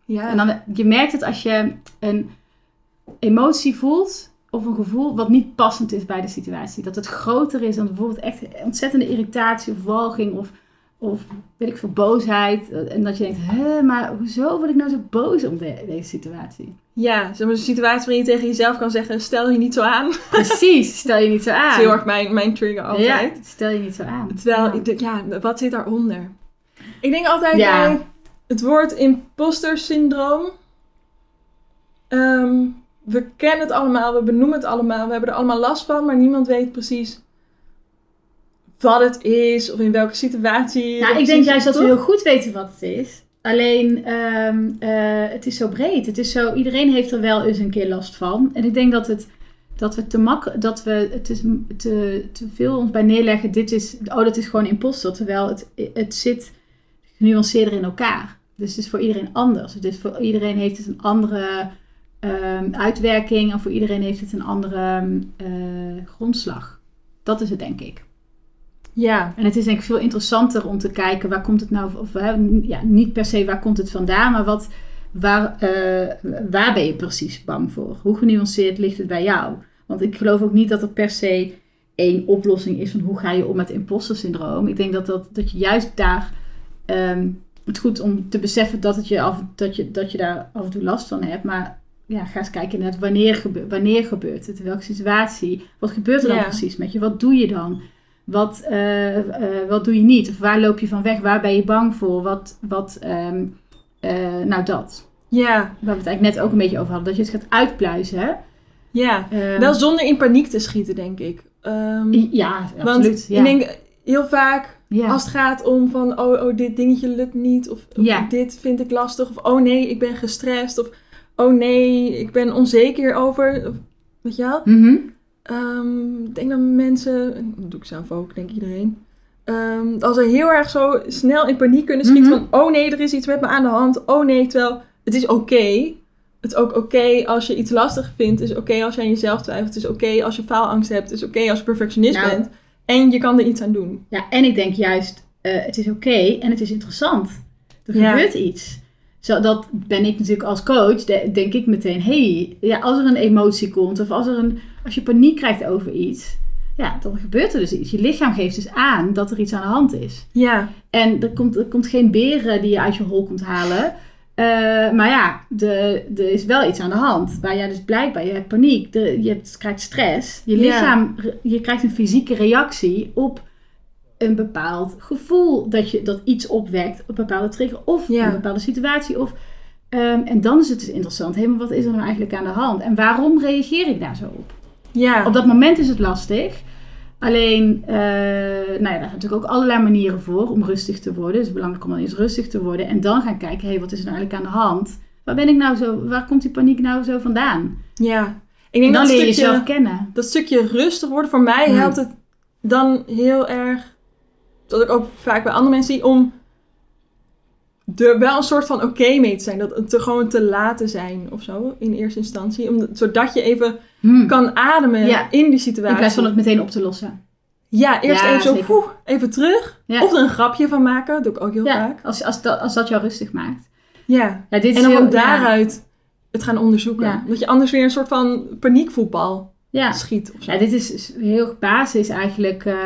Ja. En dan, je merkt het als je een emotie voelt, of een gevoel wat niet passend is bij de situatie. Dat het groter is dan bijvoorbeeld echt ontzettende irritatie of walging of, of weet ik veel, boosheid. En dat je denkt, hè, maar hoezo word ik nou zo boos om de- deze situatie? ja, een situatie waarin je tegen jezelf kan zeggen, stel je niet zo aan. Dat Precies, stel je niet zo aan. is heel erg mijn, mijn trigger altijd. Ja, stel je niet zo aan. Terwijl, Ja. ja, wat zit daaronder? Ik denk altijd Ja. bij het woord imposter syndroom. Ehm, we kennen het allemaal, we benoemen het allemaal, we hebben er allemaal last van, maar niemand weet precies wat het is of in welke situatie. Nou, ik denk juist dat we heel goed weten wat het is. Alleen, ehm, eh, het is zo breed. Het is zo, iedereen heeft er wel eens een keer last van. En ik denk dat, het, dat we te makkelijk, dat we het is te, te veel ons bij neerleggen. Dit is, oh, dat is gewoon imposter. Terwijl het, het zit genuanceerder in elkaar. Dus het is voor iedereen anders. Het is voor iedereen heeft het een andere ehm, uitwerking. En voor iedereen heeft het een andere eh, grondslag. Dat is het, denk ik. Ja, En het is denk ik veel interessanter om te kijken waar komt het nou, of ja, niet per se waar komt het vandaan, maar wat, waar, eh, waar ben je precies bang voor? Hoe genuanceerd ligt het bij jou? Want ik geloof ook niet dat er per se één oplossing is van hoe ga je om met imposter syndroom. Ik denk dat, dat, dat je juist daar ehm, het goed om te beseffen dat, het je af, dat, je, dat je daar af en toe last van hebt, maar ja, ga eens kijken naar wanneer, gebe- wanneer gebeurt het, in welke situatie, wat gebeurt er dan Ja. precies met je, wat doe je dan? Wat, eh, eh, wat doe je niet? Of waar loop je van weg? Waar ben je bang voor? Wat, wat ehm, eh, nou dat. ja, Waar we het eigenlijk net ook een beetje over hadden. Dat je het gaat uitpluizen. Hè? ja. Ehm, Wel zonder in paniek te schieten, denk ik. Ehm, ja, want absoluut. Ja. ik denk heel vaak ja. Als het gaat om van, oh, oh dit dingetje lukt niet. Of, of Ja. dit vind ik lastig. Of oh nee, ik ben gestrest. Of oh nee, ik ben onzeker over. Of, weet je wel? Mhm. Ehm, ik denk dat mensen, en dat doe ik zelf ook, denk iedereen. ehm, als ze heel erg zo snel in paniek kunnen schieten Mhm. van, oh nee, er is iets met me aan de hand. Oh nee, terwijl het is oké. Het is ook oké als je iets lastig vindt. Het is oké als je aan jezelf twijfelt. Het is oké als je faalangst hebt. Het is oké als je perfectionist Nou. bent. En je kan er iets aan doen. ja, en ik denk juist, eh, het is oké en het is interessant. Er Ja. gebeurt iets. Zo, dat ben ik natuurlijk als coach, de- denk ik meteen, hey, ja, als er een emotie komt of als, er een, als je paniek krijgt over iets, ja, dan gebeurt er dus iets. Je lichaam geeft dus aan dat er iets aan de hand is. Ja, En er komt, er komt geen beren die je uit je hol komt halen. Eh, maar ja, de, er is wel iets aan de hand. Waar jij dus blijkbaar, je hebt paniek, de, je hebt, krijgt stress. Je lichaam, je krijgt een fysieke reactie op een bepaald gevoel. Dat, je, dat iets opwekt, een bepaalde trigger of Ja. een bepaalde situatie. Of, ehm, en dan is het dus interessant, hé, maar wat is er nou eigenlijk aan de hand? En waarom reageer ik daar zo op? ja. Op dat moment is het lastig. Alleen, eh, nou ja, daar zijn natuurlijk ook allerlei manieren voor om rustig te worden. Het is belangrijk om dan eens rustig te worden. En dan gaan kijken, hé, hey, wat is er nou eigenlijk aan de hand? Waar ben ik nou zo, waar komt die paniek nou zo vandaan? Ja, ik En denk dan dat leer je stukje, jezelf kennen. dat stukje rustig worden, voor mij Hmm. helpt het dan heel erg, dat ik ook vaak bij andere mensen zie, om er wel een soort van oké mee te zijn. Dat het gewoon te laten zijn of zo, in eerste instantie. Om, zodat je even Hmm. kan ademen Ja. in die situatie. In plaats van het meteen op te lossen. Ja, eerst Ja, even zo, poeh, even terug. Ja. Of er een grapje van maken, dat doe ik ook heel Ja, vaak. als, als, dat, als dat jou rustig maakt. Ja. Ja, dit is En dan heel- ja. daaruit het gaan onderzoeken. Dat je anders weer een soort van paniekvoetbal schiet of zo. Ja, dit is heel basis eigenlijk eh,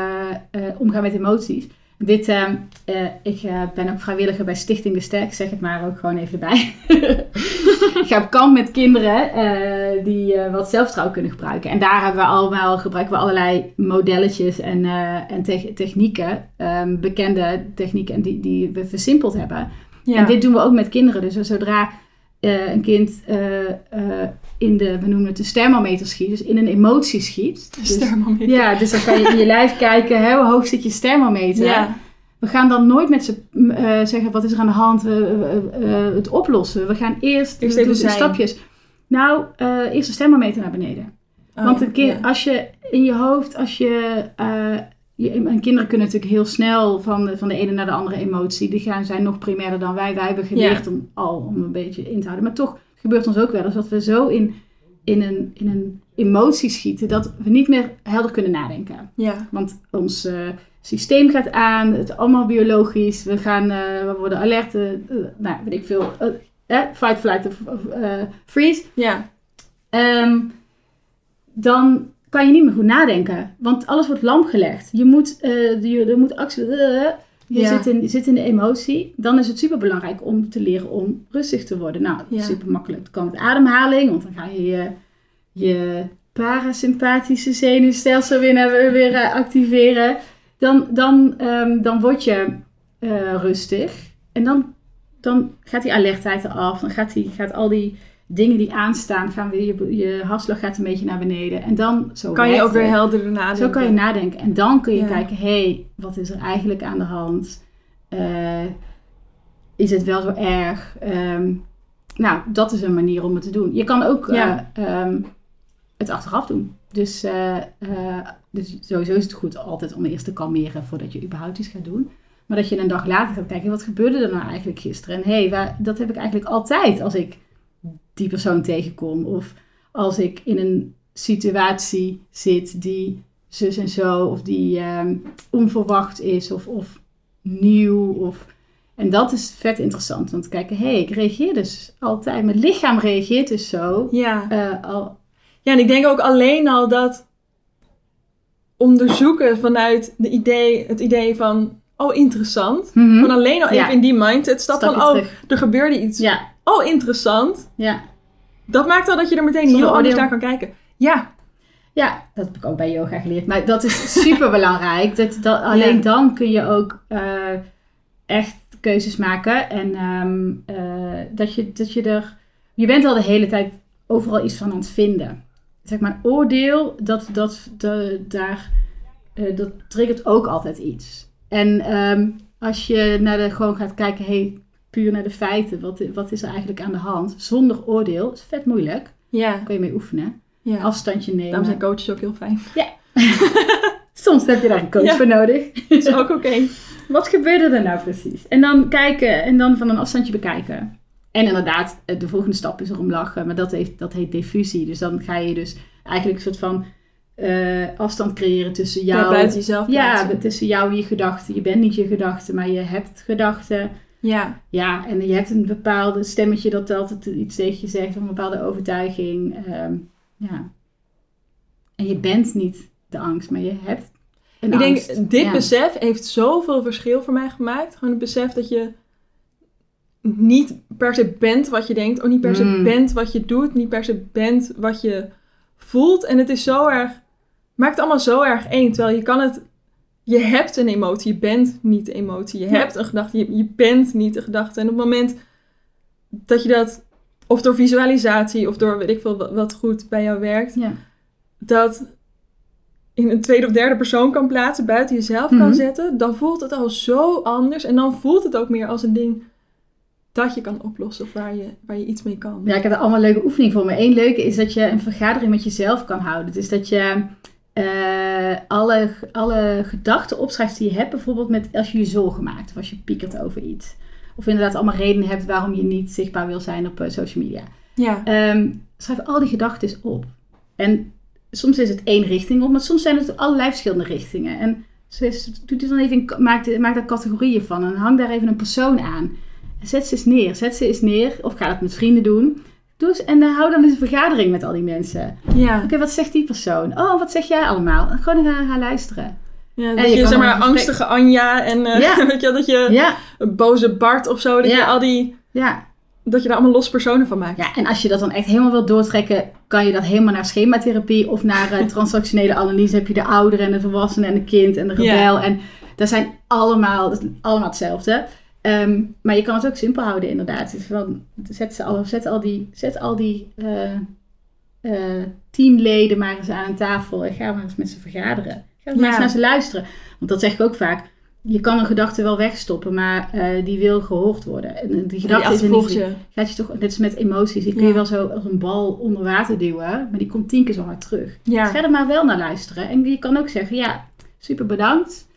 eh, omgaan met emoties. Dit, eh, eh, ik eh, ben ook vrijwilliger bij Stichting De Sterk, zeg het maar ook gewoon even erbij. ik ga op kamp met kinderen eh, die wat zelfvertrouwen kunnen gebruiken. En daar hebben we allemaal, gebruiken we allerlei modelletjes en, en te- technieken, ehm, bekende technieken en die, die we versimpeld hebben. ja. En dit doen we ook met kinderen. Dus zodra eh, een kind eh, eh, in de, we noemen het de thermometer schiet, dus in een emotie schiet. Dus, Thermometer. ja, dus dan kan je in je lijf kijken, hè, hoe hoog zit je thermometer. Ja. We gaan dan nooit met ze zeggen, wat is er aan de hand, het oplossen. We gaan eerst, Eerst doen stapjes. Nou, eerst de thermometer naar beneden. Oh, Want een ja. als je in je hoofd, als je, je. En kinderen kunnen natuurlijk heel snel van de, van de ene naar de andere emotie. Die gaan, zijn nog primairder dan wij. Wij hebben geleerd om al om een beetje in te houden. Maar toch gebeurt ons ook wel eens dat we zo in, in, een, in een emotie schieten dat we niet meer helder kunnen nadenken. Ja. Want ons eh, systeem gaat aan, het is allemaal biologisch. We, gaan, eh, we worden alert. eh, nou, weet ik veel. eh, fight, flight of, freeze. Ja. Ehm, dan kan je niet meer goed nadenken. Want alles wordt lam gelegd. Je moet, eh, je, er moet actie... eh, je, Ja. zit in, je zit in de emotie. Dan is het super belangrijk om te leren om rustig te worden. Nou, Ja. super makkelijk. Het kan met ademhaling, want dan ga je je, je parasympathische zenuwstelsel weer, weer eh, activeren. Dan, dan, ehm, dan word je eh, rustig. En dan, dan gaat die alertheid eraf. Dan gaat, die, gaat al die dingen die aanstaan, gaan weer je, je hartslag gaat een beetje naar beneden. En dan zo Kan je ook weer helderder nadenken. Zo kan je nadenken. En dan kun je Ja. kijken, hé, hey, wat is er eigenlijk aan de hand? Eh, is het wel zo erg? Ehm, nou, dat is een manier om het te doen. Je kan ook eh, ehm, het achteraf doen. Dus, eh, dus sowieso is het goed altijd om eerst te kalmeren voordat je überhaupt iets gaat doen. Maar dat je een dag later gaat kijken, wat gebeurde er nou eigenlijk gisteren? En hé, hey, waar- dat heb ik eigenlijk altijd als ik die persoon tegenkom. Of als ik in een situatie zit die zus en zo, of die ehm, onverwacht is, of, of nieuw. Of... En dat is vet interessant, want kijken, hé, hey, ik reageer dus altijd, mijn lichaam reageert dus zo. Ja. eh, al, ja, en ik denk ook alleen al dat onderzoeken vanuit de idee, het idee van, oh interessant. Van alleen al? Ja. even in die mindset stappen Stapje van, oh, er gebeurde iets. Ja, Oh, interessant. ja. Dat maakt al dat je er meteen Zonder heel anders oordeel. naar kan kijken. Ja, Ja, dat heb ik ook bij yoga geleerd. Maar dat is super belangrijk. Dat, dat, alleen Ja. dan kun je ook eh, echt keuzes maken. En ehm, eh, dat, je, dat je er. Je bent al de hele tijd overal iets van aan het vinden. Zeg maar, oordeel, dat, dat, dat, daar, eh, dat triggert ook altijd iets. En ehm, als je naar de, gewoon gaat kijken, hey, puur naar de feiten, wat, wat is er eigenlijk aan de hand? Zonder oordeel, is vet moeilijk. ja. Daar kun je mee oefenen. ja. Afstandje nemen. Daarom zijn coaches ook heel fijn. Soms heb je daar een coach Ja. voor nodig. Dat is ook oké. Wat gebeurde er nou precies? En dan kijken en dan van een afstandje bekijken. En inderdaad, eh, de volgende stap is erom lachen, maar dat, heeft, dat heet diffusie. Dus dan ga je dus eigenlijk een soort van eh, afstand creëren tussen jou... Ja, buiten jezelf Ja, tussen jou en je gedachten. Je bent niet je gedachten, maar je hebt gedachten. Ja, Ja, en je hebt een bepaalde stemmetje dat altijd iets tegen je zegt, of een bepaalde overtuiging. Ehm, ja. En je bent niet de angst, maar je hebt een ik denk, dit Ja. besef heeft zoveel verschil voor mij gemaakt. Gewoon het besef dat je niet per se bent wat je denkt. Ook niet per se Mm. bent wat je doet. Niet per se bent wat je voelt. En het is zo erg... Maakt het allemaal zo erg één. Terwijl je kan het... Je hebt een emotie. Je bent niet de emotie. Je Ja. hebt een gedachte. Je, je bent niet de gedachte. En op het moment dat je dat... Of door visualisatie. Of door weet ik veel wat, wat goed bij jou werkt. Ja. Dat in een tweede of derde persoon kan plaatsen, buiten jezelf Mhm. kan zetten, dan voelt het al zo anders. En dan voelt het ook meer als een ding dat je kan oplossen of waar je, waar je iets mee kan. Ja, ik heb er allemaal leuke oefeningen voor. Maar één leuke is dat je een vergadering met jezelf kan houden. Dus dat je eh, alle, alle gedachten opschrijft die je hebt. Bijvoorbeeld met als je je zorgen maakt of als je piekert over iets. Of inderdaad allemaal redenen hebt waarom je niet zichtbaar wil zijn op eh, social media. Ja. Ehm, schrijf al die gedachten op. En soms is het één richting op, maar soms zijn het allerlei verschillende richtingen. En doe er dan even, in- maak, maak daar categorieën van en hang daar even een persoon aan. En zet ze eens neer. Zet ze eens neer. Of ga dat met vrienden doen. Eens, en dan hou dan eens een vergadering met al die mensen. Ja. Oké, wat zegt die persoon? Oh, wat zeg jij allemaal? Gewoon gaan, gaan luisteren. ja En dat je zeg maar, angstige Anja en eh, Ja. weet je dat je Ja, een boze Bart of zo, dat je al die, ja. dat je daar allemaal los personen van maakt. Ja, en als je dat dan echt helemaal wilt doortrekken, kan je dat helemaal naar schematherapie of naar eh, transactionele analyse. Heb je de ouderen en de volwassenen en de kind en de rebel. En dat zijn allemaal, dat is allemaal hetzelfde. Ehm, maar je kan het ook simpel houden, inderdaad. Dus van, zet, ze al, zet al die, zet al die eh, eh, teamleden maar eens aan een tafel en ga maar eens met ze vergaderen. Ga maar eens naar ze luisteren. Want dat zeg ik ook vaak. Je kan een gedachte wel wegstoppen, maar eh, die wil gehoord worden. En die Die gedachte is niet je. gaat je toch, net als met emoties, die kun Ja. je wel zo als een bal onder water duwen, maar die komt tien keer zo hard terug. Dus Ja. ga er maar wel naar luisteren. En je kan ook zeggen, ja, super bedankt,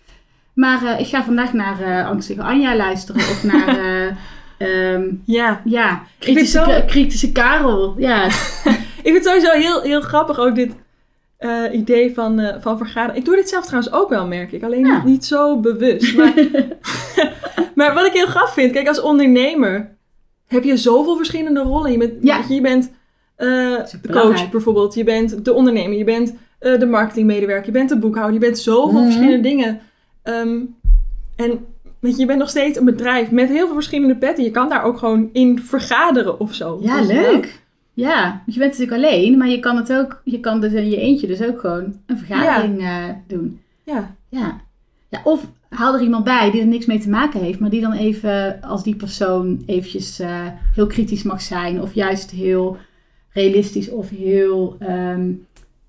maar eh, ik ga vandaag naar eh, Angstige Anja luisteren of naar, eh, ehm, ja. ja, kritische, zo- kritische Karel. Ja, Ik vind het sowieso heel, heel grappig ook dit idee van, van vergaderen. Ik doe dit zelf trouwens ook wel, merk ik. Alleen Ja. niet, niet zo bewust. Maar, maar wat ik heel grappig vind, kijk, als ondernemer heb je zoveel verschillende rollen. Je bent, Ja. je, bent de coach bijvoorbeeld, je bent de ondernemer, je bent de marketingmedewerker, je bent de boekhouder, je bent zoveel Mhm. verschillende dingen. Ehm, en weet je, je bent nog steeds een bedrijf met heel veel verschillende petten. Je kan daar ook gewoon in vergaderen of zo. ja leuk. Ja, want je bent natuurlijk alleen, maar je kan het ook, je kan dus in je eentje dus ook gewoon een vergadering eh, doen. Ja, Ja. ja. Of haal er iemand bij die er niks mee te maken heeft, maar die dan even, als die persoon eventjes eh, heel kritisch mag zijn, of juist heel realistisch of heel. ehm,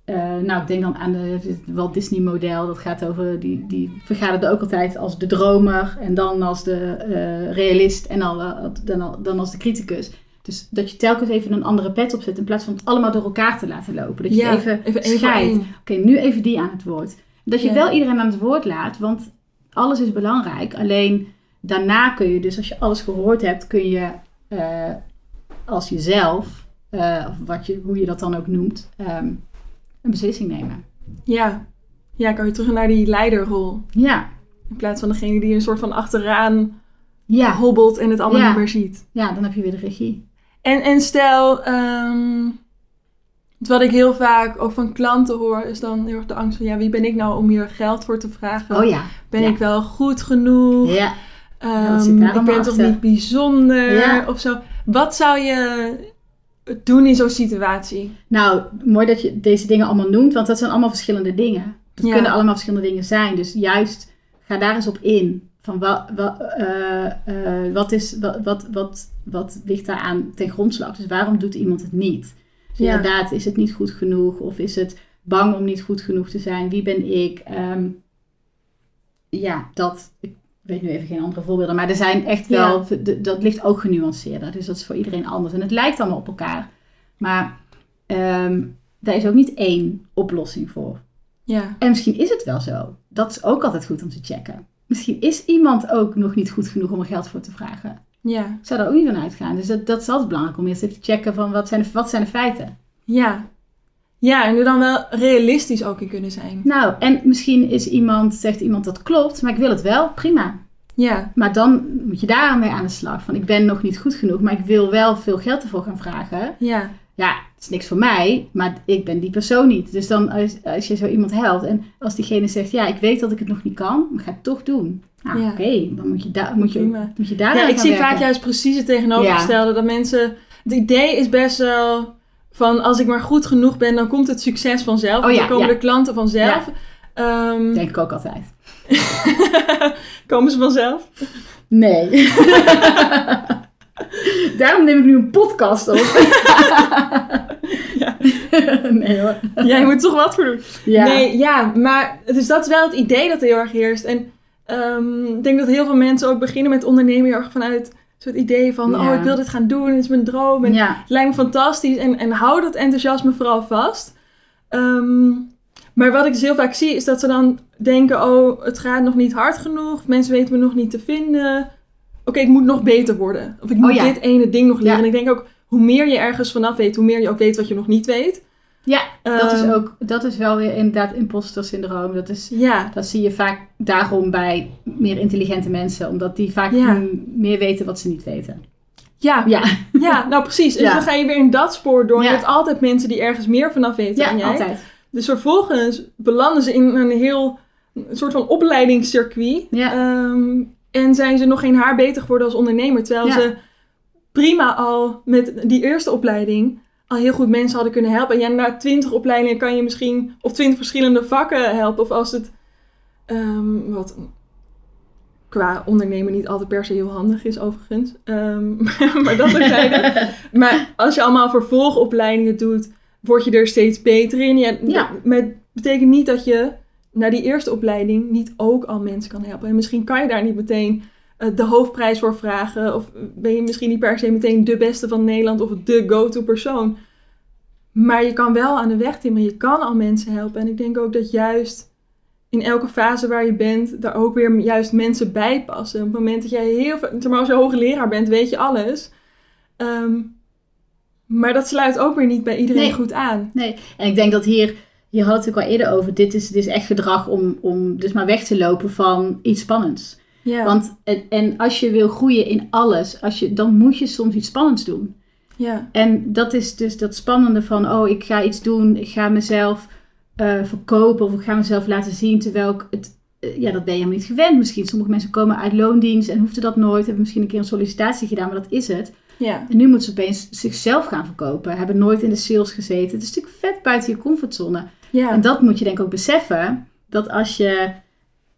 eh, nou, ik denk dan aan de het Walt Disney model. Dat gaat over, die, die vergaderde ook altijd als de dromer en dan als de eh, realist en dan, eh, dan, al- dan als de criticus. Dus dat je telkens even een andere pet opzet in plaats van het allemaal door elkaar te laten lopen. Dat je ja het even, even scheidt. Oké, nu even die aan het woord. Dat je Ja. wel iedereen aan het woord laat, want alles is belangrijk. Alleen daarna kun je, dus als je alles gehoord hebt, kun je als jezelf, of wat je, hoe je dat dan ook noemt, ehm, een beslissing nemen. Ja. Ja, kan je terug naar die leiderrol. Ja, In plaats van degene die een soort van achteraan ja, hobbelt en het allemaal Ja. niet meer ziet. ja, dan heb je weer de regie. En, en stel, ehm, wat ik heel vaak ook van klanten hoor, is dan heel erg de angst van, ja, wie ben ik nou om hier geld voor te vragen? Oh ja, Ben ja. ik wel goed genoeg? ja. Ehm, ik ben toch niet bijzonder Ja. of zo. Wat zou je doen in zo'n situatie? Nou, mooi dat je deze dingen allemaal noemt, want dat zijn allemaal verschillende dingen. Dat Ja. kunnen allemaal verschillende dingen zijn. Dus juist ga daar eens op in. Van wat, wat, eh, eh, wat, is, wat, wat, wat, wat ligt daar aan ten grondslag? Dus waarom doet iemand het niet? Dus Ja. inderdaad, is het niet goed genoeg? Of is het bang om niet goed genoeg te zijn? Wie ben ik? Ehm, ja, dat. Ik weet nu even geen andere voorbeelden. Maar er zijn echt wel. Dat ligt ook genuanceerder. Dus dat is voor iedereen anders. En het lijkt allemaal op elkaar. Maar ehm, daar is ook niet één oplossing voor. Ja, En misschien is het wel zo. Dat is ook altijd goed om te checken. Misschien is iemand ook nog niet goed genoeg om er geld voor te vragen. ja, Ik zou daar ook niet van uitgaan. Dus dat, dat is altijd belangrijk om eerst even te checken van wat zijn de, wat zijn de feiten. ja. Ja, en er dan wel realistisch ook in kunnen zijn. Nou, en misschien is iemand, zegt iemand dat klopt, maar ik wil het wel, prima. Ja, Maar dan moet je daar mee aan de slag. Van ik ben nog niet goed genoeg, maar ik wil wel veel geld ervoor gaan vragen. ja, Ja, het is niks voor mij, maar ik ben die persoon niet. Dus dan als, als je zo iemand helpt en als diegene zegt, ja, ik weet dat ik het nog niet kan, maar ga het toch doen. Nou, Ja. oké, dan moet je, daar moet je, moet je daar ja ik zie werken. vaak juist precies het tegenovergestelde. Dat mensen... Het idee is best wel van als ik maar goed genoeg ben, dan komt het succes vanzelf. Oh ja, dan komen ja. de klanten vanzelf. Ehm, Denk ik ook altijd. komen ze vanzelf? Nee. Daarom neem ik nu een podcast op. Ja. nee hoor. Jij moet toch wat voor doen. Ja. Nee, ja, maar dus dat is wel het idee dat heel erg heerst. En ehm, ik denk dat heel veel mensen ook beginnen met ondernemen heel erg vanuit soort idee van, Ja. oh, ik wil dit gaan doen, het is mijn droom. En Ja. Het lijkt me fantastisch en, en hou dat enthousiasme vooral vast. Ehm, maar wat ik dus heel vaak zie is dat ze dan denken: oh, het gaat nog niet hard genoeg, mensen weten me nog niet te vinden. oké, ik moet nog beter worden. Of ik moet Oh ja. dit ene ding nog leren. En ik denk ook, hoe meer je ergens vanaf weet, hoe meer je ook weet wat je nog niet weet. Ja, dat is Ehm, ook, dat is wel weer inderdaad imposter syndroom. Dat is, Ja, dat zie je vaak daarom bij meer intelligente mensen, omdat die vaak Ja. meer weten wat ze niet weten. ja, Ja, ja, nou precies. En Ja. dan ga je weer in dat spoor door. Je hebt altijd mensen die ergens meer vanaf weten dan ja jij. altijd. Dus vervolgens belanden ze in een heel een soort van opleidingscircuit. Ja. Ehm, en zijn ze nog geen haar beter geworden als ondernemer. Terwijl ze prima al met die eerste opleiding al heel goed mensen hadden kunnen helpen. En ja, na twintig opleidingen kan je misschien op twintig verschillende vakken helpen. Of als het ehm, wat qua ondernemen niet altijd per se heel handig is overigens. Ehm, maar dat terzijde. maar als je allemaal vervolgopleidingen doet, word je er steeds beter in. Ja, Ja. Maar het betekent niet dat je na die eerste opleiding niet ook al mensen kan helpen. En misschien kan je daar niet meteen de hoofdprijs voor vragen. Of ben je misschien niet per se meteen de beste van Nederland of de go-to persoon. Maar je kan wel aan de weg timmeren. Je kan al mensen helpen. En ik denk ook dat juist in elke fase waar je bent, daar ook weer juist mensen bij passen. Op het moment dat jij heel veel, maar als je hoogleraar bent, weet je alles. Ehm, maar dat sluit ook weer niet bij iedereen Nee. goed aan. Nee, en ik denk dat hier, hadden we het ook al eerder over, dit is, dit is echt gedrag om, om dus maar weg te lopen van iets spannends. Ja. Want, en, en als je wil groeien in alles, als je, dan moet je soms iets spannends doen. ja. En dat is dus dat spannende van, oh, ik ga iets doen, ik ga mezelf eh, verkopen of ik ga mezelf laten zien, terwijl ik het, eh, ja, dat ben je helemaal niet gewend misschien. Sommige mensen komen uit loondienst en hoefden dat nooit, hebben misschien een keer een sollicitatie gedaan, maar dat is het. ja. En nu moeten ze opeens zichzelf gaan verkopen, hebben nooit in de sales gezeten. Het is natuurlijk vet buiten je comfortzone. ja. En dat moet je denk ik ook beseffen, dat als je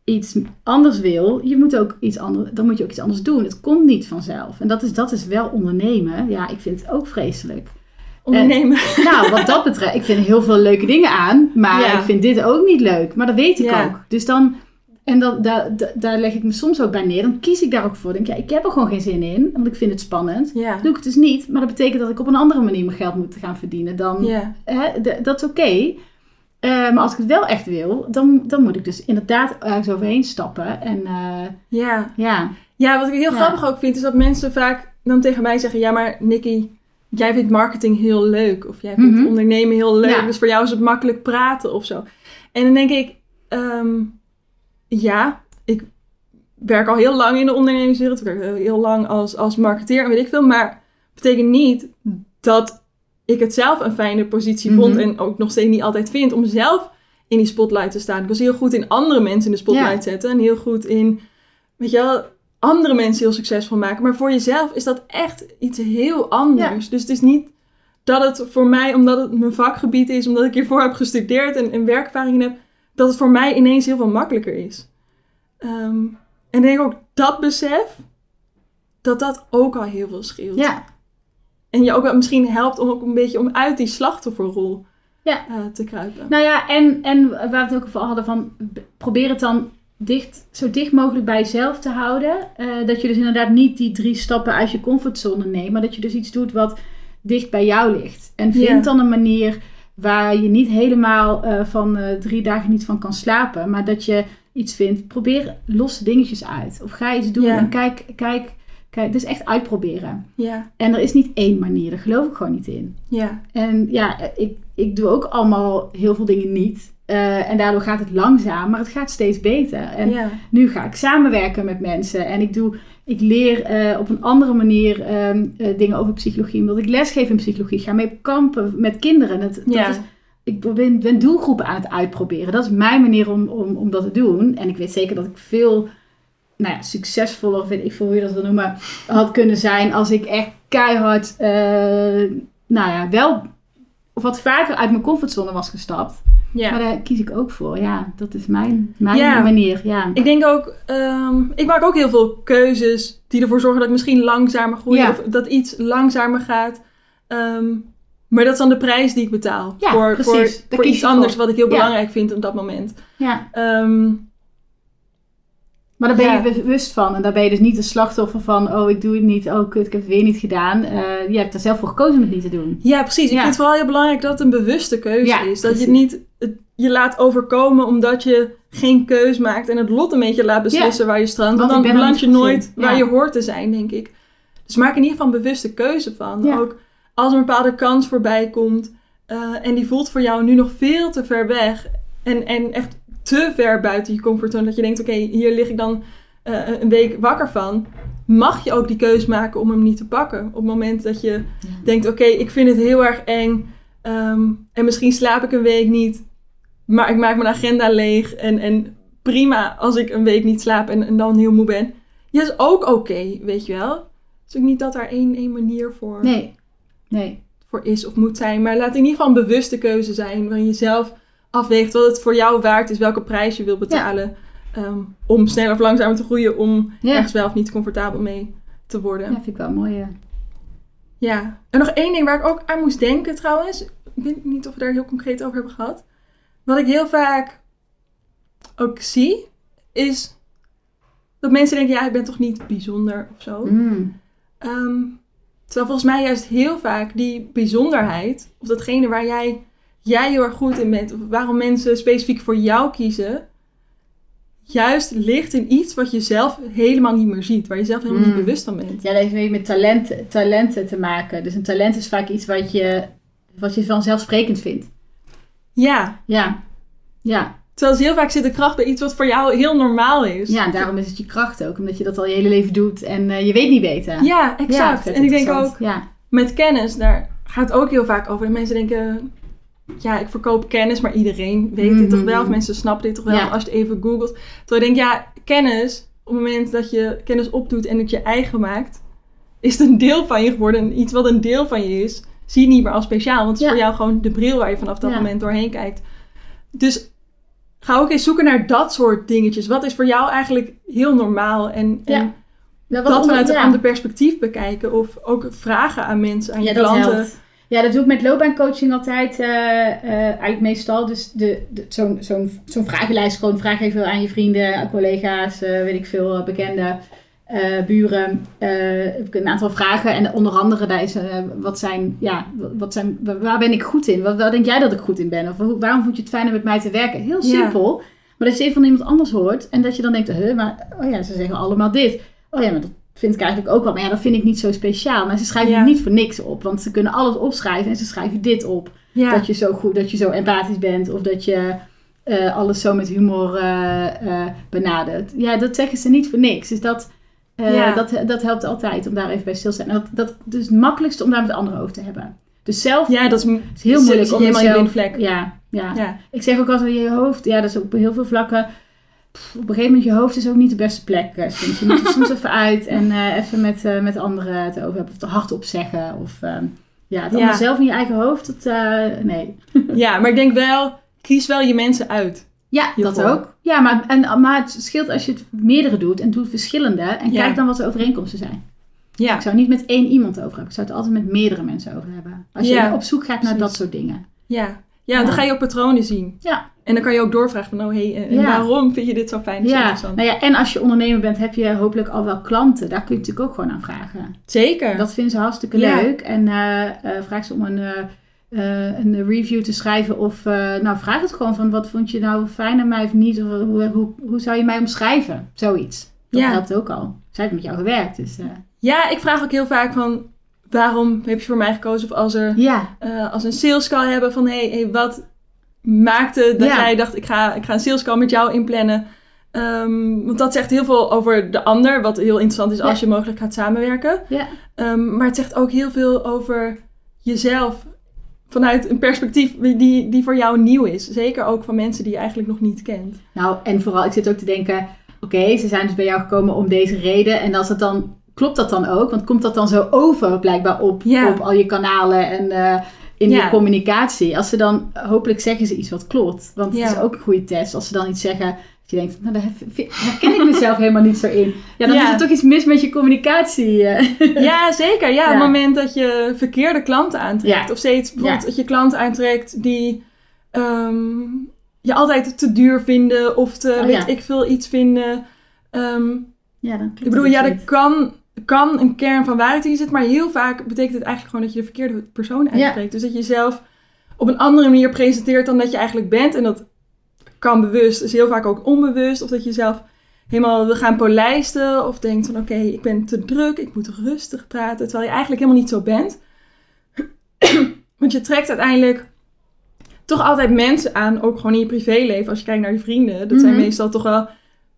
iets anders wil, je moet ook iets anders, dan moet je ook iets anders doen. Het komt niet vanzelf. En dat is, dat is wel ondernemen. Ja, ik vind het ook vreselijk. Ondernemen. Nou, wat dat betreft, ik vind heel veel leuke dingen aan, maar Ja. ik vind dit ook niet leuk. Maar dat weet ik Ja. ook. Dus dan, en dan, daar, daar- leg ik me soms ook bij neer. Dan kies ik daar ook voor. Denk, ja, ik heb er gewoon geen zin in, want ik vind het spannend. Ja. Doe ik het dus niet, maar dat betekent dat ik op een andere manier mijn geld moet gaan verdienen. Dan, Ja. hè, dat is oké. Eh, maar als ik het wel echt wil, dan, dan moet ik dus inderdaad ergens overheen stappen. En eh, Ja. ja, Ja, wat ik heel Ja. grappig ook vind, is dat mensen vaak dan tegen mij zeggen: Ja, maar Nikki, jij vindt marketing heel leuk. Of jij vindt Mhm. ondernemen heel leuk. Ja. Dus voor jou is het makkelijk praten of zo. En dan denk ik: ehm, Ja, ik werk al heel lang in de ondernemingswereld. Ik werk heel lang als, als marketeer en weet ik veel. Maar betekent niet dat ik het zelf een fijne positie vond. Mhm. En ook nog steeds niet altijd vind om zelf in die spotlight te staan. Ik was heel goed in andere mensen in de spotlight zetten. En heel goed in, weet je wel, andere mensen heel succesvol maken. Maar voor jezelf is dat echt iets heel anders. Dus het is niet dat het voor mij, omdat het mijn vakgebied is, omdat ik hiervoor heb gestudeerd en, en werkervaring heb, dat het voor mij ineens heel veel makkelijker is. Ehm, en ik denk ook dat besef, dat dat ook al heel veel scheelt. ja, En je ook wel misschien helpt om ook een beetje om uit die slachtofferrol Ja. eh, te kruipen. Nou ja, en, en waar we het ook over hadden van probeer het dan dicht, zo dicht mogelijk bij jezelf te houden. Eh, dat je dus inderdaad niet die drie stappen uit je comfortzone neemt, maar dat je dus iets doet wat dicht bij jou ligt. En vind Ja. dan een manier waar je niet helemaal eh, van drie dagen niet van kan slapen, maar dat je iets vindt. Probeer losse dingetjes uit. Of ga iets doen Ja. en kijk, kijk, kijk. Dus echt uitproberen. Ja, En er is niet één manier, daar geloof ik gewoon niet in. ja, En ja, ik, ik doe ook allemaal heel veel dingen niet. Eh, en daardoor gaat het langzaam, maar het gaat steeds beter. En ja, nu ga ik samenwerken met mensen. En ik, doe, ik leer eh, op een andere manier ehm, eh, dingen over psychologie. Omdat ik lesgeef in psychologie. Ga mee op kampen met kinderen. Dat Ja. is, ik ben, ben doelgroepen aan het uitproberen. Dat is mijn manier om, om, om dat te doen. En ik weet zeker dat ik veel nou ja, succesvoller, of weet ik veel hoe je dat wil noemen, had kunnen zijn als ik echt keihard, eh, nou ja, wel of wat vaker uit mijn comfortzone was gestapt. ja. Maar daar kies ik ook voor. Ja, dat is mijn, mijn Ja. manier. Ja. Ik denk ook, ehm, ik maak ook heel veel keuzes die ervoor zorgen dat ik misschien langzamer groei Ja. of dat iets langzamer gaat. Ehm, maar dat is dan de prijs die ik betaal voor, voor, voor iets anders wat ik heel belangrijk vind op dat moment. ja. Ehm, Maar daar ben Ja. je bewust van. En daar ben je dus niet een slachtoffer van, oh ik doe het niet, oh kut, ik heb het weer niet gedaan. Eh, je hebt er zelf voor gekozen om het niet te doen. ja, precies. Ik Ja. vind het vooral heel belangrijk dat het een bewuste keuze Ja, is. Dat je niet het je laat overkomen omdat je geen keus maakt en het lot een beetje laat beslissen waar je strandt. Want dan beland je nooit waar je hoort te zijn, denk ik. Dus maak in ieder geval een bewuste keuze van. Ja. Ook als er een bepaalde kans voorbij komt eh, en die voelt voor jou nu nog veel te ver weg en, en echt te ver buiten je comfortzone, dat je denkt, oké, hier lig ik dan eh, een week wakker van. Mag je ook die keuze maken om hem niet te pakken? Op het moment dat je denkt, oké, ik vind het heel erg eng. ehm, en misschien slaap ik een week niet. Maar ik maak mijn agenda leeg. En, en prima als ik een week niet slaap en, en dan heel moe ben. Ja, is ook oké, weet je wel. Is ook niet dat daar één, één manier voor, Nee. Nee. voor is of moet zijn. Maar laat in ieder geval een bewuste keuze zijn. Waarin je zelf afweegt wat het voor jou waard is. Welke prijs je wil betalen. ehm, om sneller of langzamer te groeien. Om Ja. ergens wel of niet comfortabel mee te worden. Ja, vind ik wel mooi. ja. Ja, en nog één ding waar ik ook aan moest denken trouwens. Ik weet niet of we daar heel concreet over hebben gehad. Wat ik heel vaak ook zie, is dat mensen denken, ja, ik ben toch niet bijzonder of zo. Mm. Ehm, terwijl volgens mij juist heel vaak die bijzonderheid, of datgene waar jij, jij heel erg goed in bent, of waarom mensen specifiek voor jou kiezen, juist ligt in iets wat je zelf helemaal niet meer ziet, waar je zelf helemaal Mm. niet bewust van bent. Ja, dat heeft weer met talenten, talenten te maken. Dus een talent is vaak iets wat je, wat je vanzelfsprekend vindt. Ja, Ja. Ja. Terwijl heel vaak zit de kracht bij iets wat voor jou heel normaal is. ja, en daarom is het je kracht ook. Omdat je dat al je hele leven doet en eh, je weet niet beter. Ja, exact. Ja, en ik denk ook, Ja. met kennis, daar gaat het ook heel vaak over. Dat mensen denken, ja, ik verkoop kennis, maar iedereen weet dit toch wel. Of Mhm. mensen snappen dit toch wel, Ja. als je het even googelt. Terwijl ik denk, ja, kennis, op het moment dat je kennis opdoet en het je eigen maakt, is het een deel van je geworden. En iets wat een deel van je is, zie je niet meer als speciaal. Want het is Ja. voor jou gewoon de bril waar je vanaf dat Ja. moment doorheen kijkt. Dus ga ook eens zoeken naar dat soort dingetjes. Wat is voor jou eigenlijk heel normaal? En, Dat, dat vanuit een ander perspectief bekijken. Of ook vragen aan mensen, aan je dat klanten. Ja, dat doe ik met loopbaancoaching altijd. eh, eigenlijk meestal. Dus de, de, zo'n zo'n zo'n vragenlijst. Gewoon vraag even aan je vrienden, collega's, eh, weet ik veel, bekenden, buren. heb ik een aantal vragen. En onder andere daar is, wat zijn, ja, wat zijn, wa- waar ben ik goed in? Wat, waar denk jij dat ik goed in ben? Of waarom vond je het fijn om met mij te werken? Heel Ja. simpel. Maar dat je even van iemand anders hoort. En dat je dan denkt, huh, maar oh ja, ze zeggen allemaal dit. Oh ja, maar dat vind ik eigenlijk ook wel. Maar ja, dat vind ik niet zo speciaal. Maar ze schrijven Ja. niet voor niks op. Want ze kunnen alles opschrijven en ze schrijven dit op. Ja. Dat je zo goed, dat je zo empathisch bent. Of dat je eh, alles zo met humor eh, eh, benadert. Ja, dat zeggen ze niet voor niks. Dus dat, Ja. dat, dat helpt altijd om daar even bij stil te zijn. Dat, dat dus het makkelijkste om daar met anderen over te hebben. Dus zelf ja, dat is, is heel moeilijk om jezelf... Ja, ja. Ja. Ik zeg ook altijd in je hoofd, ja, dat is ook op heel veel vlakken. Op een gegeven moment, je hoofd is ook niet de beste plek. eh, soms. Je moet er soms even uit en eh, even met, eh, met anderen het over hebben. Of er hardop zeggen. Of ehm, ja, het allemaal Ja. zelf in je eigen hoofd. Dat, nee. ja, maar ik denk wel, kies wel je mensen uit. Ja, Hiervoor. dat ook. Ja, maar, en, maar het scheelt als je het meerdere doet en doet verschillende. En Ja. kijk dan wat de overeenkomsten zijn. Ja, Ik zou niet met één iemand over hebben. Ik zou het altijd met meerdere mensen over hebben. Als je Ja. op zoek gaat naar Precies. dat soort dingen. ja. Ja dan ga je ook patronen zien. Ja. En dan kan je ook doorvragen van, oh hé, hey, Ja. waarom vind je dit zo fijn? zo Ja, interessant? nou ja, en als je ondernemer bent, heb je hopelijk al wel klanten. Daar kun je natuurlijk ook gewoon aan vragen. Zeker. Dat vinden ze hartstikke Ja. leuk. En eh, eh, vraag ze om een, eh, eh, een review te schrijven. Of eh, nou, vraag het gewoon van wat vond je nou fijn aan mij of niet? Of hoe, hoe, hoe zou je mij omschrijven? Zoiets. Dat helpt ook al. Zij heeft met jou gewerkt. Dus, eh, Ja, ik vraag ook heel vaak van, waarom heb je voor mij gekozen? Of als er ja, eh, als een sales call hebben van hey, hey, wat maakte dat Ja. jij dacht ik ga, ik ga een sales call met jou inplannen. Ehm, want dat zegt heel veel over de ander, wat heel interessant is als je mogelijk gaat samenwerken. ja. Ehm, maar het zegt ook heel veel over jezelf vanuit een perspectief die, die voor jou nieuw is. Zeker ook van mensen die je eigenlijk nog niet kent. Nou, en vooral, ik zit ook te denken, oké, ze zijn dus bij jou gekomen om deze reden. En als het dan, klopt dat dan ook? Want komt dat dan zo over blijkbaar op, op al je kanalen en eh, in je communicatie? Als ze dan, hopelijk zeggen ze iets wat klopt. Want het is ook een goede test. Als ze dan iets zeggen, dat je denkt, nou daar herken ik mezelf helemaal niet zo in. Ja, dan is er toch iets mis met je communicatie. eh. Ja, zeker. Ja, het moment dat je verkeerde klanten aantrekt. Ja. Of steeds bijvoorbeeld Ja. dat je klanten aantrekt die ehm, je altijd te duur vinden. Of te, Oh, weet ik veel, iets vinden. Ehm, ja, dan ik bedoel, ja, niet. kan, kan een kern van waarheid in zitten. Maar heel vaak betekent het eigenlijk gewoon dat je de verkeerde persoon Ja. uitspreekt. Dus dat je jezelf op een andere manier presenteert dan dat je eigenlijk bent. En dat kan bewust, is heel vaak ook onbewust. Of dat je zelf helemaal wil gaan polijsten. Of denkt van oké, ik ben te druk, ik moet rustig praten. Terwijl je eigenlijk helemaal niet zo bent. Want je trekt uiteindelijk toch altijd mensen aan, ook gewoon in je privéleven. Als je kijkt naar je vrienden, dat zijn Mhm. meestal toch wel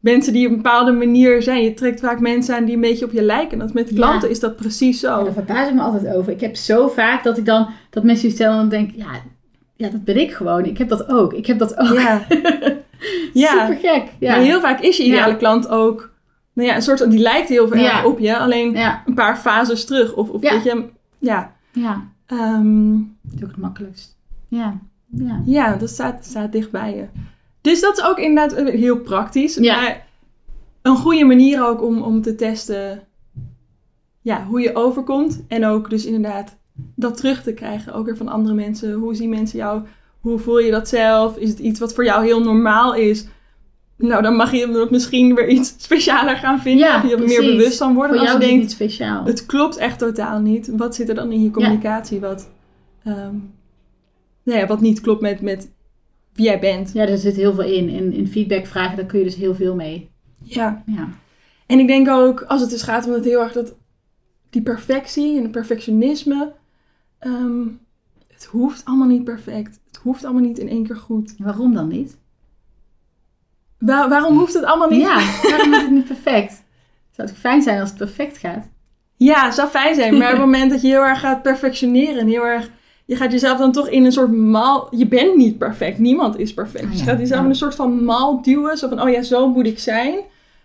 mensen die op een bepaalde manier zijn. Je trekt vaak mensen aan die een beetje op je lijken. En dat met Ja. klanten is dat precies Ja, zo. daar verbaas ik me altijd over. Ik heb zo vaak dat ik dan, dat mensen stellen en dan denk ja, ja, dat ben ik gewoon. Ik heb dat ook. Ik heb dat ook. Ja, ja. Super gek. Ja. maar heel vaak is je ideale Ja. klant ook, nou ja, een soort van, die lijkt heel veel Ja. erg op je. Alleen ja. een paar fases terug. Of, of Ja. weet je, ja. Ja. Ehm, Dat is ook het makkelijkst. Ja. Ja. Ja, dat staat, staat dicht bij je. Dus dat is ook inderdaad eh, heel praktisch. Ja. Maar een goede manier ook om, om te testen ja, hoe je overkomt. En ook dus inderdaad dat terug te krijgen. Ook weer van andere mensen. Hoe zien mensen jou? Hoe voel je dat zelf? Is het iets wat voor jou heel normaal is? Nou, dan mag je er misschien weer iets specialer gaan vinden. Ja, of je er meer bewust van worden. Voor Als jou je het denkt, niet speciaal. het klopt echt totaal niet. Wat zit er dan in je communicatie wat, nou ja, wat niet klopt met, met wie jij bent? Ja, daar zit heel veel in. In, in feedback vragen, daar kun je dus heel veel mee. Ja. Ja. En ik denk ook, als het dus gaat om het heel erg dat die perfectie en het perfectionisme. ehm, het hoeft allemaal niet perfect. Het hoeft allemaal niet in één keer goed. Waarom dan niet? Wa- waarom hoeft het allemaal niet? Ja, waarom is het niet perfect? Zou het fijn zijn als het perfect gaat? Ja, het zou fijn zijn. Maar op het moment dat je heel erg gaat perfectioneren en heel erg... Je gaat jezelf dan toch in een soort mal... Je bent niet perfect. Niemand is perfect. Ah, Dus je ja, gaat jezelf ja. in een soort van mal duwen. Zo van, oh ja, zo moet ik zijn.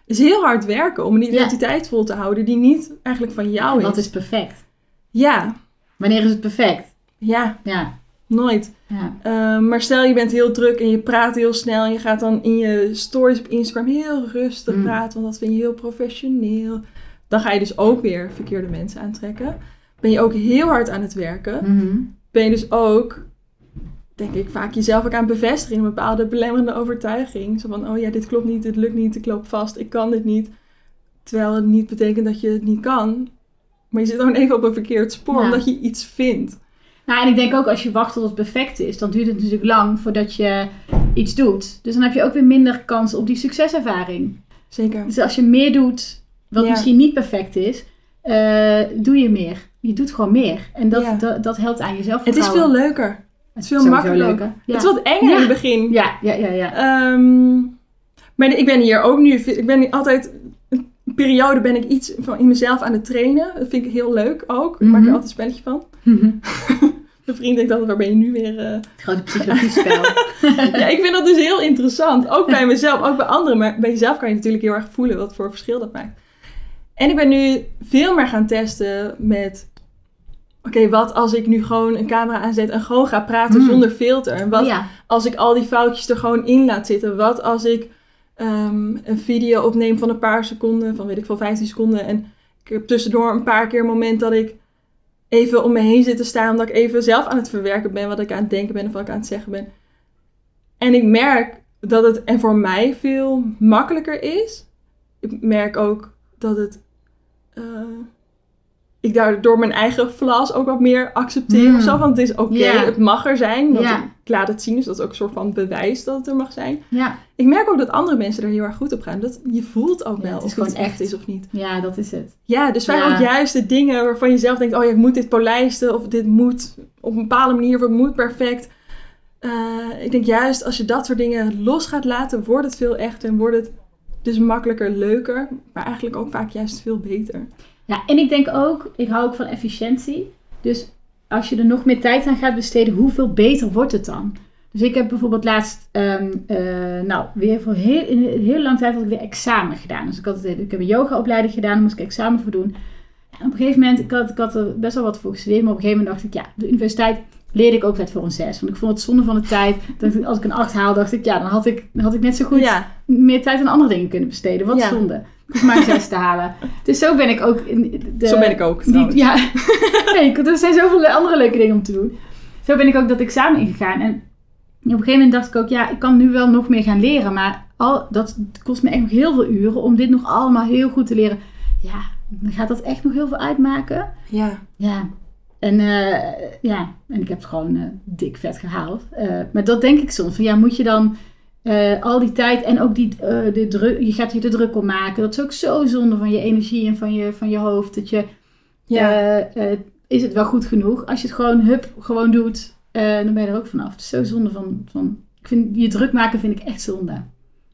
Is heel hard werken om een identiteit vol te houden die niet eigenlijk van jou is. Wat is perfect? Ja, Wanneer is het perfect? ja, Ja. nooit. Ja. Uh, maar stel je bent heel druk en je praat heel snel en je gaat dan in je stories op Instagram heel rustig Mm. praten, want dat vind je heel professioneel. Dan ga je dus ook weer verkeerde mensen aantrekken. Ben je ook heel hard aan het werken. Mhm. Ben je dus ook, denk ik, vaak jezelf ook aan bevestigen in een bepaalde belemmerende overtuiging. Zo van, oh ja, dit klopt niet, dit lukt niet, ik loop vast, ik kan dit niet. Terwijl het niet betekent dat je het niet kan. Maar je zit gewoon even op een verkeerd spoor, Ja. omdat je iets vindt. Nou, en ik denk ook als je wacht tot het perfect is, dan duurt het natuurlijk lang voordat je iets doet. Dus dan heb je ook weer minder kans op die succeservaring. Zeker. Dus als je meer doet wat Ja. misschien niet perfect is, eh, doe je meer. Je doet gewoon meer. En dat, Ja. dat, dat helpt aan jezelf. Het is veel leuker. Het is veel makkelijker. Ja. Het is wat enger in het begin. ja, ja, ja, ja. Ehm, maar ik ben hier ook nu. Ik ben altijd. Een periode ben ik iets van in mezelf aan het trainen. Dat vind ik heel leuk ook. Ik maak er Mhm. altijd een spelletje van. Mijn vriend denkt altijd, waar ben je nu weer... eh? Het grote psychologiespel. ja, ik vind dat dus heel interessant. Ook bij mezelf, ook bij anderen. Maar bij jezelf kan je natuurlijk heel erg voelen wat voor verschil dat maakt. En ik ben nu veel meer gaan testen met... Oké, wat als ik nu gewoon een camera aanzet en gewoon ga praten Mm. zonder filter? Wat ja. als ik al die foutjes er gewoon in laat zitten? Wat als ik ehm, een video opneem van een paar seconden, van weet ik veel, 15 seconden. En ik heb tussendoor een paar keer een moment dat ik even om me heen zit te staan. Omdat ik even zelf aan het verwerken ben wat ik aan het denken ben of wat ik aan het zeggen ben. En ik merk dat het en voor mij veel makkelijker is. Ik merk ook dat het. eh, ik daardoor mijn eigen flaws ook wat meer accepteer Mm. of zo. Want het is oké, het mag er zijn. Want ik laat het zien, dus dat is ook een soort van bewijs dat het er mag zijn. Ja. Ik merk ook dat andere mensen er heel erg goed op gaan. Dat, je voelt ook Ja, wel of gewoon het echt echt. is of niet. ja, dat is het. Ja, dus vaak Ja. ook juist de dingen waarvan je zelf denkt... oh ja, ik moet dit polijsten of dit moet op een bepaalde manier... of het moet perfect. Eh, ik denk juist als je dat soort dingen los gaat laten... wordt het veel echter en wordt het dus makkelijker, leuker... maar eigenlijk ook vaak juist veel beter. Ja, en ik denk ook, ik hou ook van efficiëntie. Dus als je er nog meer tijd aan gaat besteden, hoeveel beter wordt het dan? Dus ik heb bijvoorbeeld laatst, ehm, eh, nou, weer voor heel, in een heel lang tijd had ik weer examen gedaan. Dus ik, had, ik heb een yogaopleiding gedaan, daar moest ik examen voor doen. En op een gegeven moment, ik had, ik had er best wel wat voor gestudeerd, maar op een gegeven moment dacht ik, ja, de universiteit leerde ik ook net voor een 6. Want ik vond het zonde van de tijd. Dat als ik een 8 haal, dacht ik, ja, dan had ik, dan had ik net zo goed Ja, meer tijd aan andere dingen kunnen besteden. Wat Ja. zonde. Maar 6 te halen. Dus zo ben ik ook in de, zo ben ik ook die, ja, nee, er zijn zoveel andere leuke dingen om te doen. Zo ben ik ook dat examen ingegaan. En op een gegeven moment dacht ik ook, ja, ik kan nu wel nog meer gaan leren. Maar al, dat kost me echt nog heel veel uren om dit nog allemaal heel goed te leren. Ja, dan gaat dat echt nog heel veel uitmaken. Ja. Ja, En uh, ja, en ik heb het gewoon uh, dik vet gehaald. Uh, maar dat denk ik soms. Van ja, moet je dan al die tijd en ook die, de druk, je gaat je er druk om maken. Dat is ook zo zonde van je energie en van je, van je hoofd. Dat je, ja. is het wel goed genoeg? Als je het gewoon hup, gewoon doet, dan ben je er ook vanaf. Het is zo zonde van, van ik vind, je druk maken vind ik echt zonde.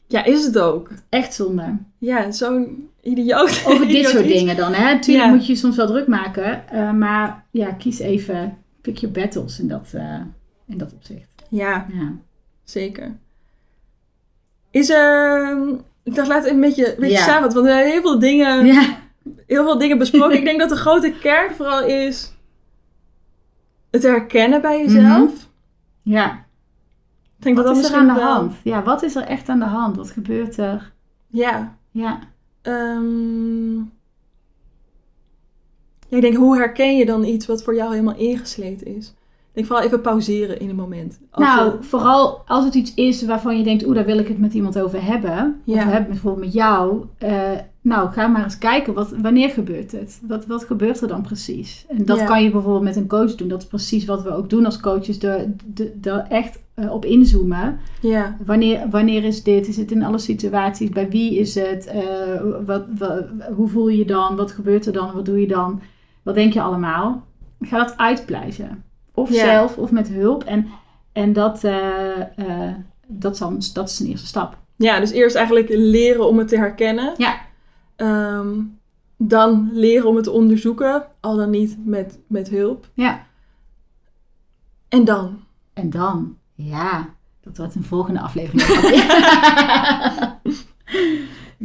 Ja, is het ook. Echt zonde. Ja, zo'n idioot. Over dit soort dingen dan. Hè? Tuurlijk moet je je soms wel druk maken. Maar ja, kies even, pick your battles in dat, in dat opzicht. Ja, ja, zeker. Is er... Ik dacht, laten we een beetje, een beetje ja. samen. Want we hebben heel veel dingen, ja. heel veel dingen besproken. ik denk dat de grote kern vooral is het herkennen bij jezelf. Mm -hmm. Ja. Ik denk wat dat is dat er aan de wel... hand? Ja, wat is er echt aan de hand? Wat gebeurt er? Ja. Ja. Um... ja. Ik denk, hoe herken je dan iets wat voor jou helemaal ingesleten is? Ik denk vooral even pauzeren in een moment. Als nou, je... vooral als het iets is waarvan je denkt, oeh, daar wil ik het met iemand over hebben. Ja. Of heb bijvoorbeeld met jou. Uh, nou, ga maar eens kijken, wat, wanneer gebeurt het? Wat, wat gebeurt er dan precies? En dat Ja. kan je bijvoorbeeld met een coach doen. Dat is precies wat we ook doen als coaches. Er de, de, echt uh, op inzoomen. Ja. Wanneer, wanneer is dit? Is het in alle situaties? Bij wie is het? Uh, wat, wat, hoe voel je je dan? Wat gebeurt er dan? Wat doe je dan? Wat denk je allemaal? Ga dat uitpluizen. Of Ja. zelf of met hulp. En, en dat, uh, uh, dat, dat is een eerste stap. ja, dus eerst eigenlijk leren om het te herkennen. Ja. Ehm, dan leren om het te onderzoeken, al dan niet met, met hulp. Ja. En dan? En dan, ja, dat wordt een volgende aflevering.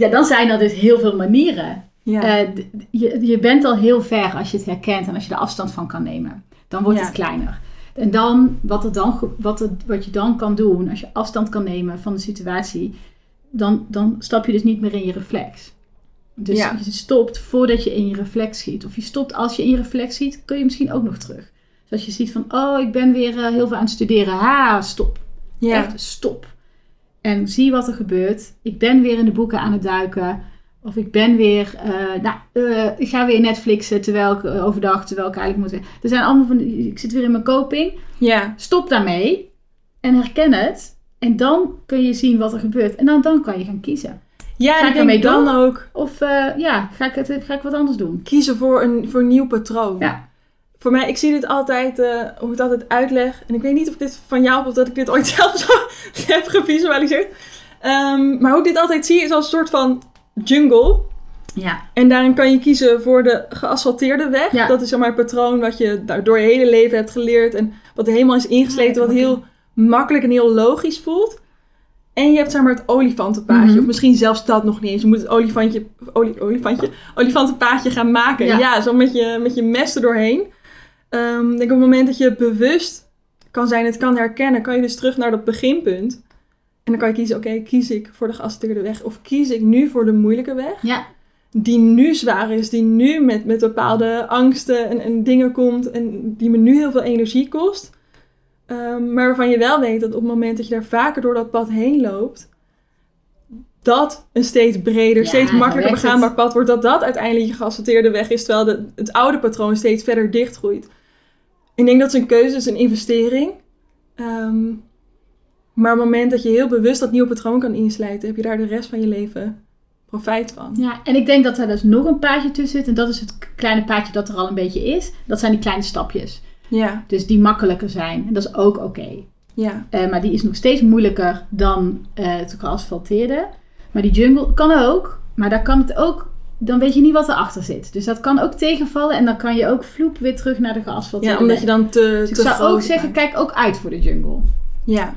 ja, dan zijn er dus heel veel manieren. Ja. Uh, je, je bent al heel ver als je het herkent en als je er afstand van kan nemen. Dan wordt Ja. het kleiner. En dan, wat, er dan, wat, er, wat je dan kan doen, als je afstand kan nemen van de situatie, dan, dan stap je dus niet meer in je reflex. Dus Ja. je stopt voordat je in je reflex schiet. Of je stopt als je in je reflex schiet, kun je misschien ook nog terug. Dus als je ziet van, oh, ik ben weer eh, heel veel aan het studeren. Ha, stop. ja. Echt, stop. En zie wat er gebeurt. Ik ben weer in de boeken aan het duiken. Of ik ben weer, eh, nou, eh, ik ga weer Netflixen terwijl ik eh, overdag, terwijl ik eigenlijk moet. Er zijn allemaal van, ik zit weer in mijn coping. ja. Stop daarmee en herken het. En dan kun je zien wat er gebeurt. En dan, dan kan je gaan kiezen. Ja, Ga ik ermee denk dan door? ook Of ja, ga ik, het, ga ik wat anders doen? kiezen voor een, voor een nieuw patroon. Ja. Voor mij, ik zie dit altijd, hoe ik het altijd uitleg. En ik weet niet of dit van jou of dat ik dit ooit zelf zo heb gevisualiseerd. Ehm, maar hoe ik dit altijd zie is als een soort van jungle. Ja. En daarin kan je kiezen voor de geasfalteerde weg. Ja. Dat is zeg maar het patroon wat je door je hele leven hebt geleerd. En wat helemaal is ingesleten. Wat heel makkelijk en heel logisch voelt. En je hebt zeg maar het olifantenpaadje. Mhm. Of misschien zelfs dat nog niet eens. Je moet het olifantje, olifantje, olifantenpaadje gaan maken. Ja. Ja, zo met je, met je mes er doorheen. Ik denk op het moment dat je bewust kan zijn, het kan herkennen, kan je dus terug naar dat beginpunt. En dan kan je kiezen, oké, kies ik voor de geasfalteerde weg? Of kies ik nu voor de moeilijke weg? Ja. die nu zwaar is, die nu met, met bepaalde angsten en, en dingen komt en die me nu heel veel energie kost. Ehm, maar waarvan je wel weet dat op het moment dat je daar vaker door dat pad heen loopt, dat een steeds breder, Ja, steeds makkelijker begaanbaar het. pad wordt, dat dat uiteindelijk je geasfalteerde weg is, terwijl de, het oude patroon steeds verder dichtgroeit. Ik denk dat het een keuze is, een investering. Ehm, maar op het moment dat je heel bewust dat nieuwe patroon kan insluiten, heb je daar de rest van je leven profijt van. Ja, en ik denk dat er dus nog een paadje tussen zit. En dat is het kleine paadje dat er al een beetje is. Dat zijn die kleine stapjes. Ja, Dus die makkelijker zijn. En dat is ook oké. ja. Eh, maar die is nog steeds moeilijker dan eh, het geasfalteerde. Maar die jungle kan ook. Maar daar kan het ook. Dan weet je niet wat erachter zit. Dus dat kan ook tegenvallen. En dan kan je ook vloep weer terug naar de geasfalteerde. Ja, omdat je dan te, Dus ik te zou ook zeggen, kijk ook uit voor de jungle. Ja,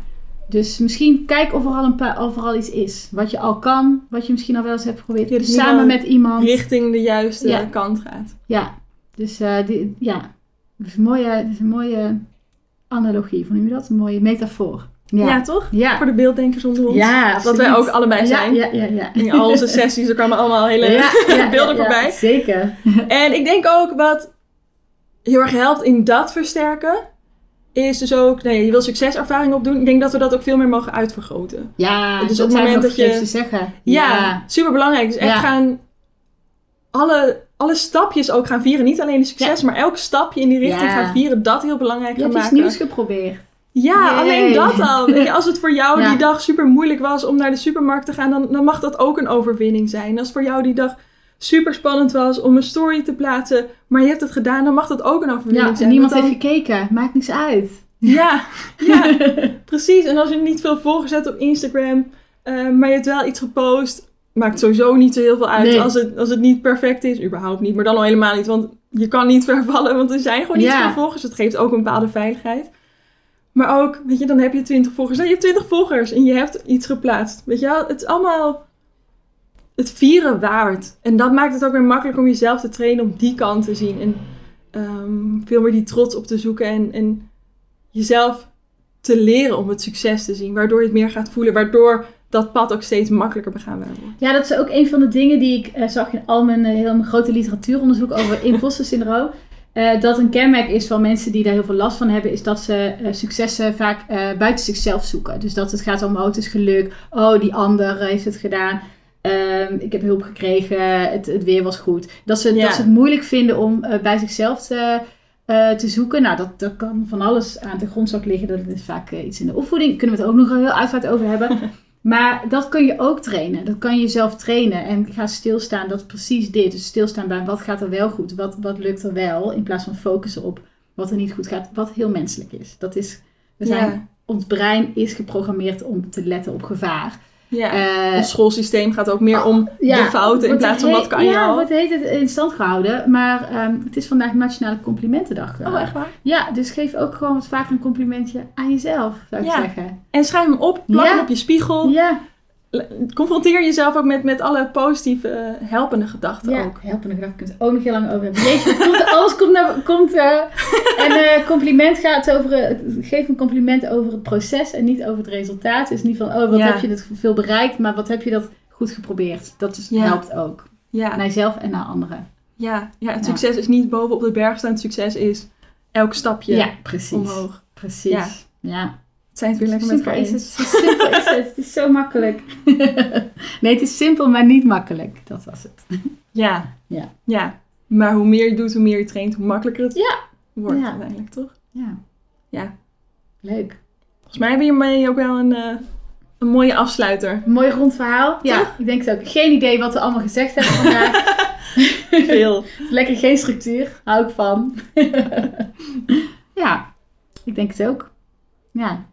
Dus misschien kijk of er al, een paar, of er al iets is. Wat je al kan. Wat je misschien al wel eens hebt geprobeerd. Dus Samen met iemand. richting de juiste Ja. kant gaat. Ja. Dus eh, die, ja. Dat is een mooie, dat is een mooie analogie. Noem je dat? Een mooie metafoor. Ja, Ja. toch? Ja. Voor de beelddenkers onder ons. Ja, dat wij ook allebei zijn. Ja, ja. In al onze sessies, er kwamen allemaal hele beelden voorbij. zeker. En ik denk ook wat heel erg helpt in dat versterken, is dus ook, nee, je wil succeservaring opdoen. Ik denk dat we dat ook veel meer mogen uitvergroten. Ja, Dus dat op het moment dat je- te zeggen. Ja, super belangrijk. Dus echt Ja. gaan alle alle stapjes ook gaan vieren. Niet alleen de succes, maar elk stapje in die richting Ja. gaan vieren. Dat heel belangrijk Je gaan hebt iets maken. nieuws geprobeerd. Ja, alleen dat al. Als het voor jou Ja. die dag super moeilijk was om naar de supermarkt te gaan, dan, dan mag dat ook een overwinning zijn. Als voor jou die dag super spannend was om een story te plaatsen, maar je hebt het gedaan, dan mag dat ook een overwinning Ja, en zijn. niemand heeft gekeken. Maakt niks uit. Ja, ja, precies. En als je niet veel volgers hebt op Instagram, eh, maar je hebt wel iets gepost, maakt sowieso niet zo heel veel uit Nee. als, het, als het niet perfect is. Überhaupt niet, maar dan al helemaal niet, want je kan niet vervallen, want er zijn gewoon niet Ja. veel volgers. Het geeft ook een bepaalde veiligheid. Maar ook, weet je, dan heb je 20 volgers. Nou, je hebt 20 volgers en je hebt iets geplaatst. Weet je wel, het is allemaal het vieren waard. En dat maakt het ook weer makkelijk om jezelf te trainen om die kant te zien. En ehm, veel meer die trots op te zoeken en, en jezelf te leren om het succes te zien. Waardoor je het meer gaat voelen. Waardoor dat pad ook steeds makkelijker begaan wordt. Ja, dat is ook een van de dingen die ik eh, zag in al mijn eh, heel mijn grote literatuuronderzoek over imposter syndroom. Eh, dat een kenmerk is van mensen die daar heel veel last van hebben, is dat ze successen vaak buiten zichzelf zoeken. Dus dat het gaat om, oh, het is geluk, oh, die ander heeft het gedaan, Ehm, ik heb hulp gekregen, het, het weer was goed. Dat ze, Ja. dat ze het moeilijk vinden om eh, bij zichzelf te, eh, te zoeken. Nou, dat, dat kan van alles aan de grondslag liggen. Dat is vaak eh, iets in de opvoeding. Kunnen we het ook nog heel uitgebreid over hebben. Maar dat kun je ook trainen. Dat kan je zelf trainen. En ga stilstaan, dat is precies dit. Dus stilstaan bij wat gaat er wel goed? Wat, wat lukt er wel? In plaats van focussen op wat er niet goed gaat. Wat heel menselijk is. Dat is, we zijn, Ja. Ons brein is geprogrammeerd om te letten op gevaar. Ja. Eh, het schoolsysteem gaat ook meer om ja, de fouten in plaats van wat kan je Ja, al. wordt heet het in stand gehouden. Maar ehm, het is vandaag Nationale Complimentendag. Oh, echt waar? Ja, dus geef ook gewoon wat vaker een complimentje aan jezelf, zou ik Ja. zeggen. En schrijf hem op, plak Ja. hem op je spiegel. Ja, Confronteer jezelf ook met, met alle positieve, eh, helpende gedachten ja. ook. helpende gedachten kunnen we ook nog heel lang over hebben. Jeetje, het komt, alles komt naar... Komt, eh, en eh, compliment gaat over... geef een compliment over het proces en niet over het resultaat. Dus niet van, oh, wat Ja. heb je het veel bereikt, maar wat heb je dat goed geprobeerd. Dat is, Ja. helpt ook. Ja, Naar jezelf en naar anderen. ja, ja het succes is niet boven op de berg staan. Het succes is elk stapje Ja, precies. omhoog. Precies. Ja. Zijn het weer lekker met elkaar is het. simpel is het. Het is zo makkelijk. nee, het is simpel, maar niet makkelijk. Dat was het. Ja. Ja. ja. Maar hoe meer je doet, hoe meer je traint, hoe makkelijker het Ja. wordt Ja. uiteindelijk, toch? Ja. Ja. Leuk. Volgens mij hebben hiermee ook wel een, eh, een mooie afsluiter. Een mooi rond verhaal. Ja, Toch? ik denk het ook. Geen idee wat we allemaal gezegd hebben vandaag. Veel. Lekker geen structuur. Hou ik van. ja, ik denk het ook. Ja.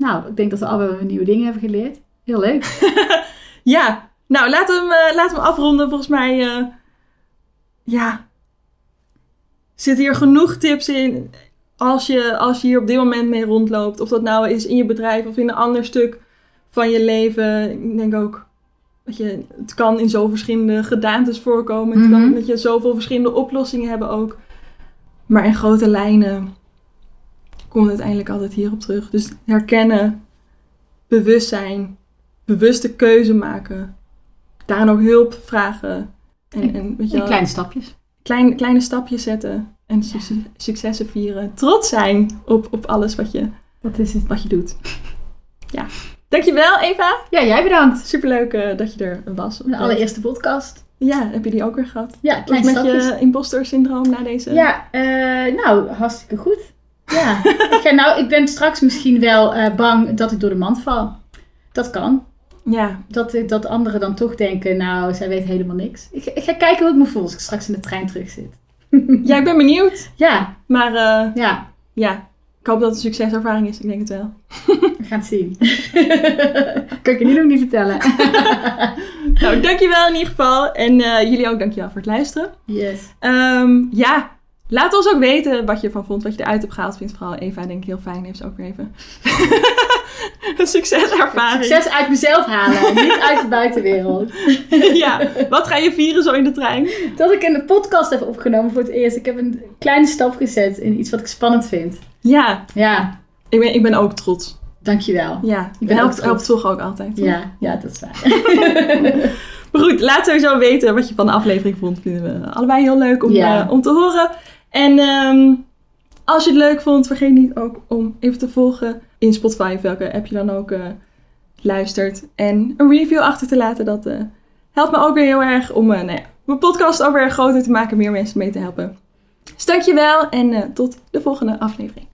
Nou, ik denk dat we allemaal nieuwe dingen hebben geleerd. Heel leuk. Ja. Nou, laten we hem, eh, laten we hem afronden. Volgens mij, eh, ja, zitten hier genoeg tips in als je, als je hier op dit moment mee rondloopt. Of dat nou is in je bedrijf of in een ander stuk van je leven. Ik denk ook, dat je, het kan in zo verschillende gedaantes voorkomen. Het kan Mhm. dat je zoveel verschillende oplossingen hebben ook. Maar in grote lijnen komt uiteindelijk altijd hierop terug. Dus herkennen, bewustzijn, bewuste keuze maken. Daarin ook hulp vragen. En, en weet je En kleine stapjes. klein, kleine stapjes zetten. En succes- successen vieren. Trots zijn op, op alles wat je, Dat is het. wat je doet. Ja. Dankjewel Eva. Ja, jij bedankt. Superleuk eh, dat je er was. De allereerste podcast. Ja, heb je die ook weer gehad? Ja, Wat kleine met stapjes. je imposter syndroom na deze? Ja, eh, nou, hartstikke goed. Ja, ik, ga nou, ik ben straks misschien wel eh, bang dat ik door de mand val. Dat kan. Ja. Dat, dat anderen dan toch denken, nou, zij weet helemaal niks. Ik, ik ga kijken hoe ik me voel als ik straks in de trein terug zit. Ja, ik ben benieuwd. Ja, Maar eh, ja, ja, ik hoop dat het een succeservaring is. Ik denk het wel. we gaan het zien. kan ik je nu nog niet vertellen. Nou, dankjewel in ieder geval. En eh, jullie ook dankjewel voor het luisteren. yes. Ehm, ja, laat ons ook weten wat je ervan vond, wat je eruit hebt gehaald. Vindt vooral Eva denk ik heel fijn. Heeft ze ook weer even een succeservaring. Succes uit mezelf halen, niet uit de buitenwereld. ja, wat ga je vieren zo in de trein? Dat ik in de podcast heb opgenomen voor het eerst. Ik heb een kleine stap gezet in iets wat ik spannend vind. Ja, Ja, ik ben, ik ben ook trots. dankjewel. Ja, Ik ben ook helpt, trots. helpt toch ook altijd. toch? Ja, ja, dat is waar. Maar goed, laat sowieso weten wat je van de aflevering vond. Vinden we allebei heel leuk om, Ja. eh, om te horen. En ehm, als je het leuk vond, vergeet niet ook om even te volgen in Spotify, welke app je dan ook eh, luistert. En een review achter te laten. Dat eh, helpt me ook weer heel erg om eh, nou ja, mijn podcast alweer groter te maken, meer mensen mee te helpen. Dus dankjewel en tot de volgende aflevering.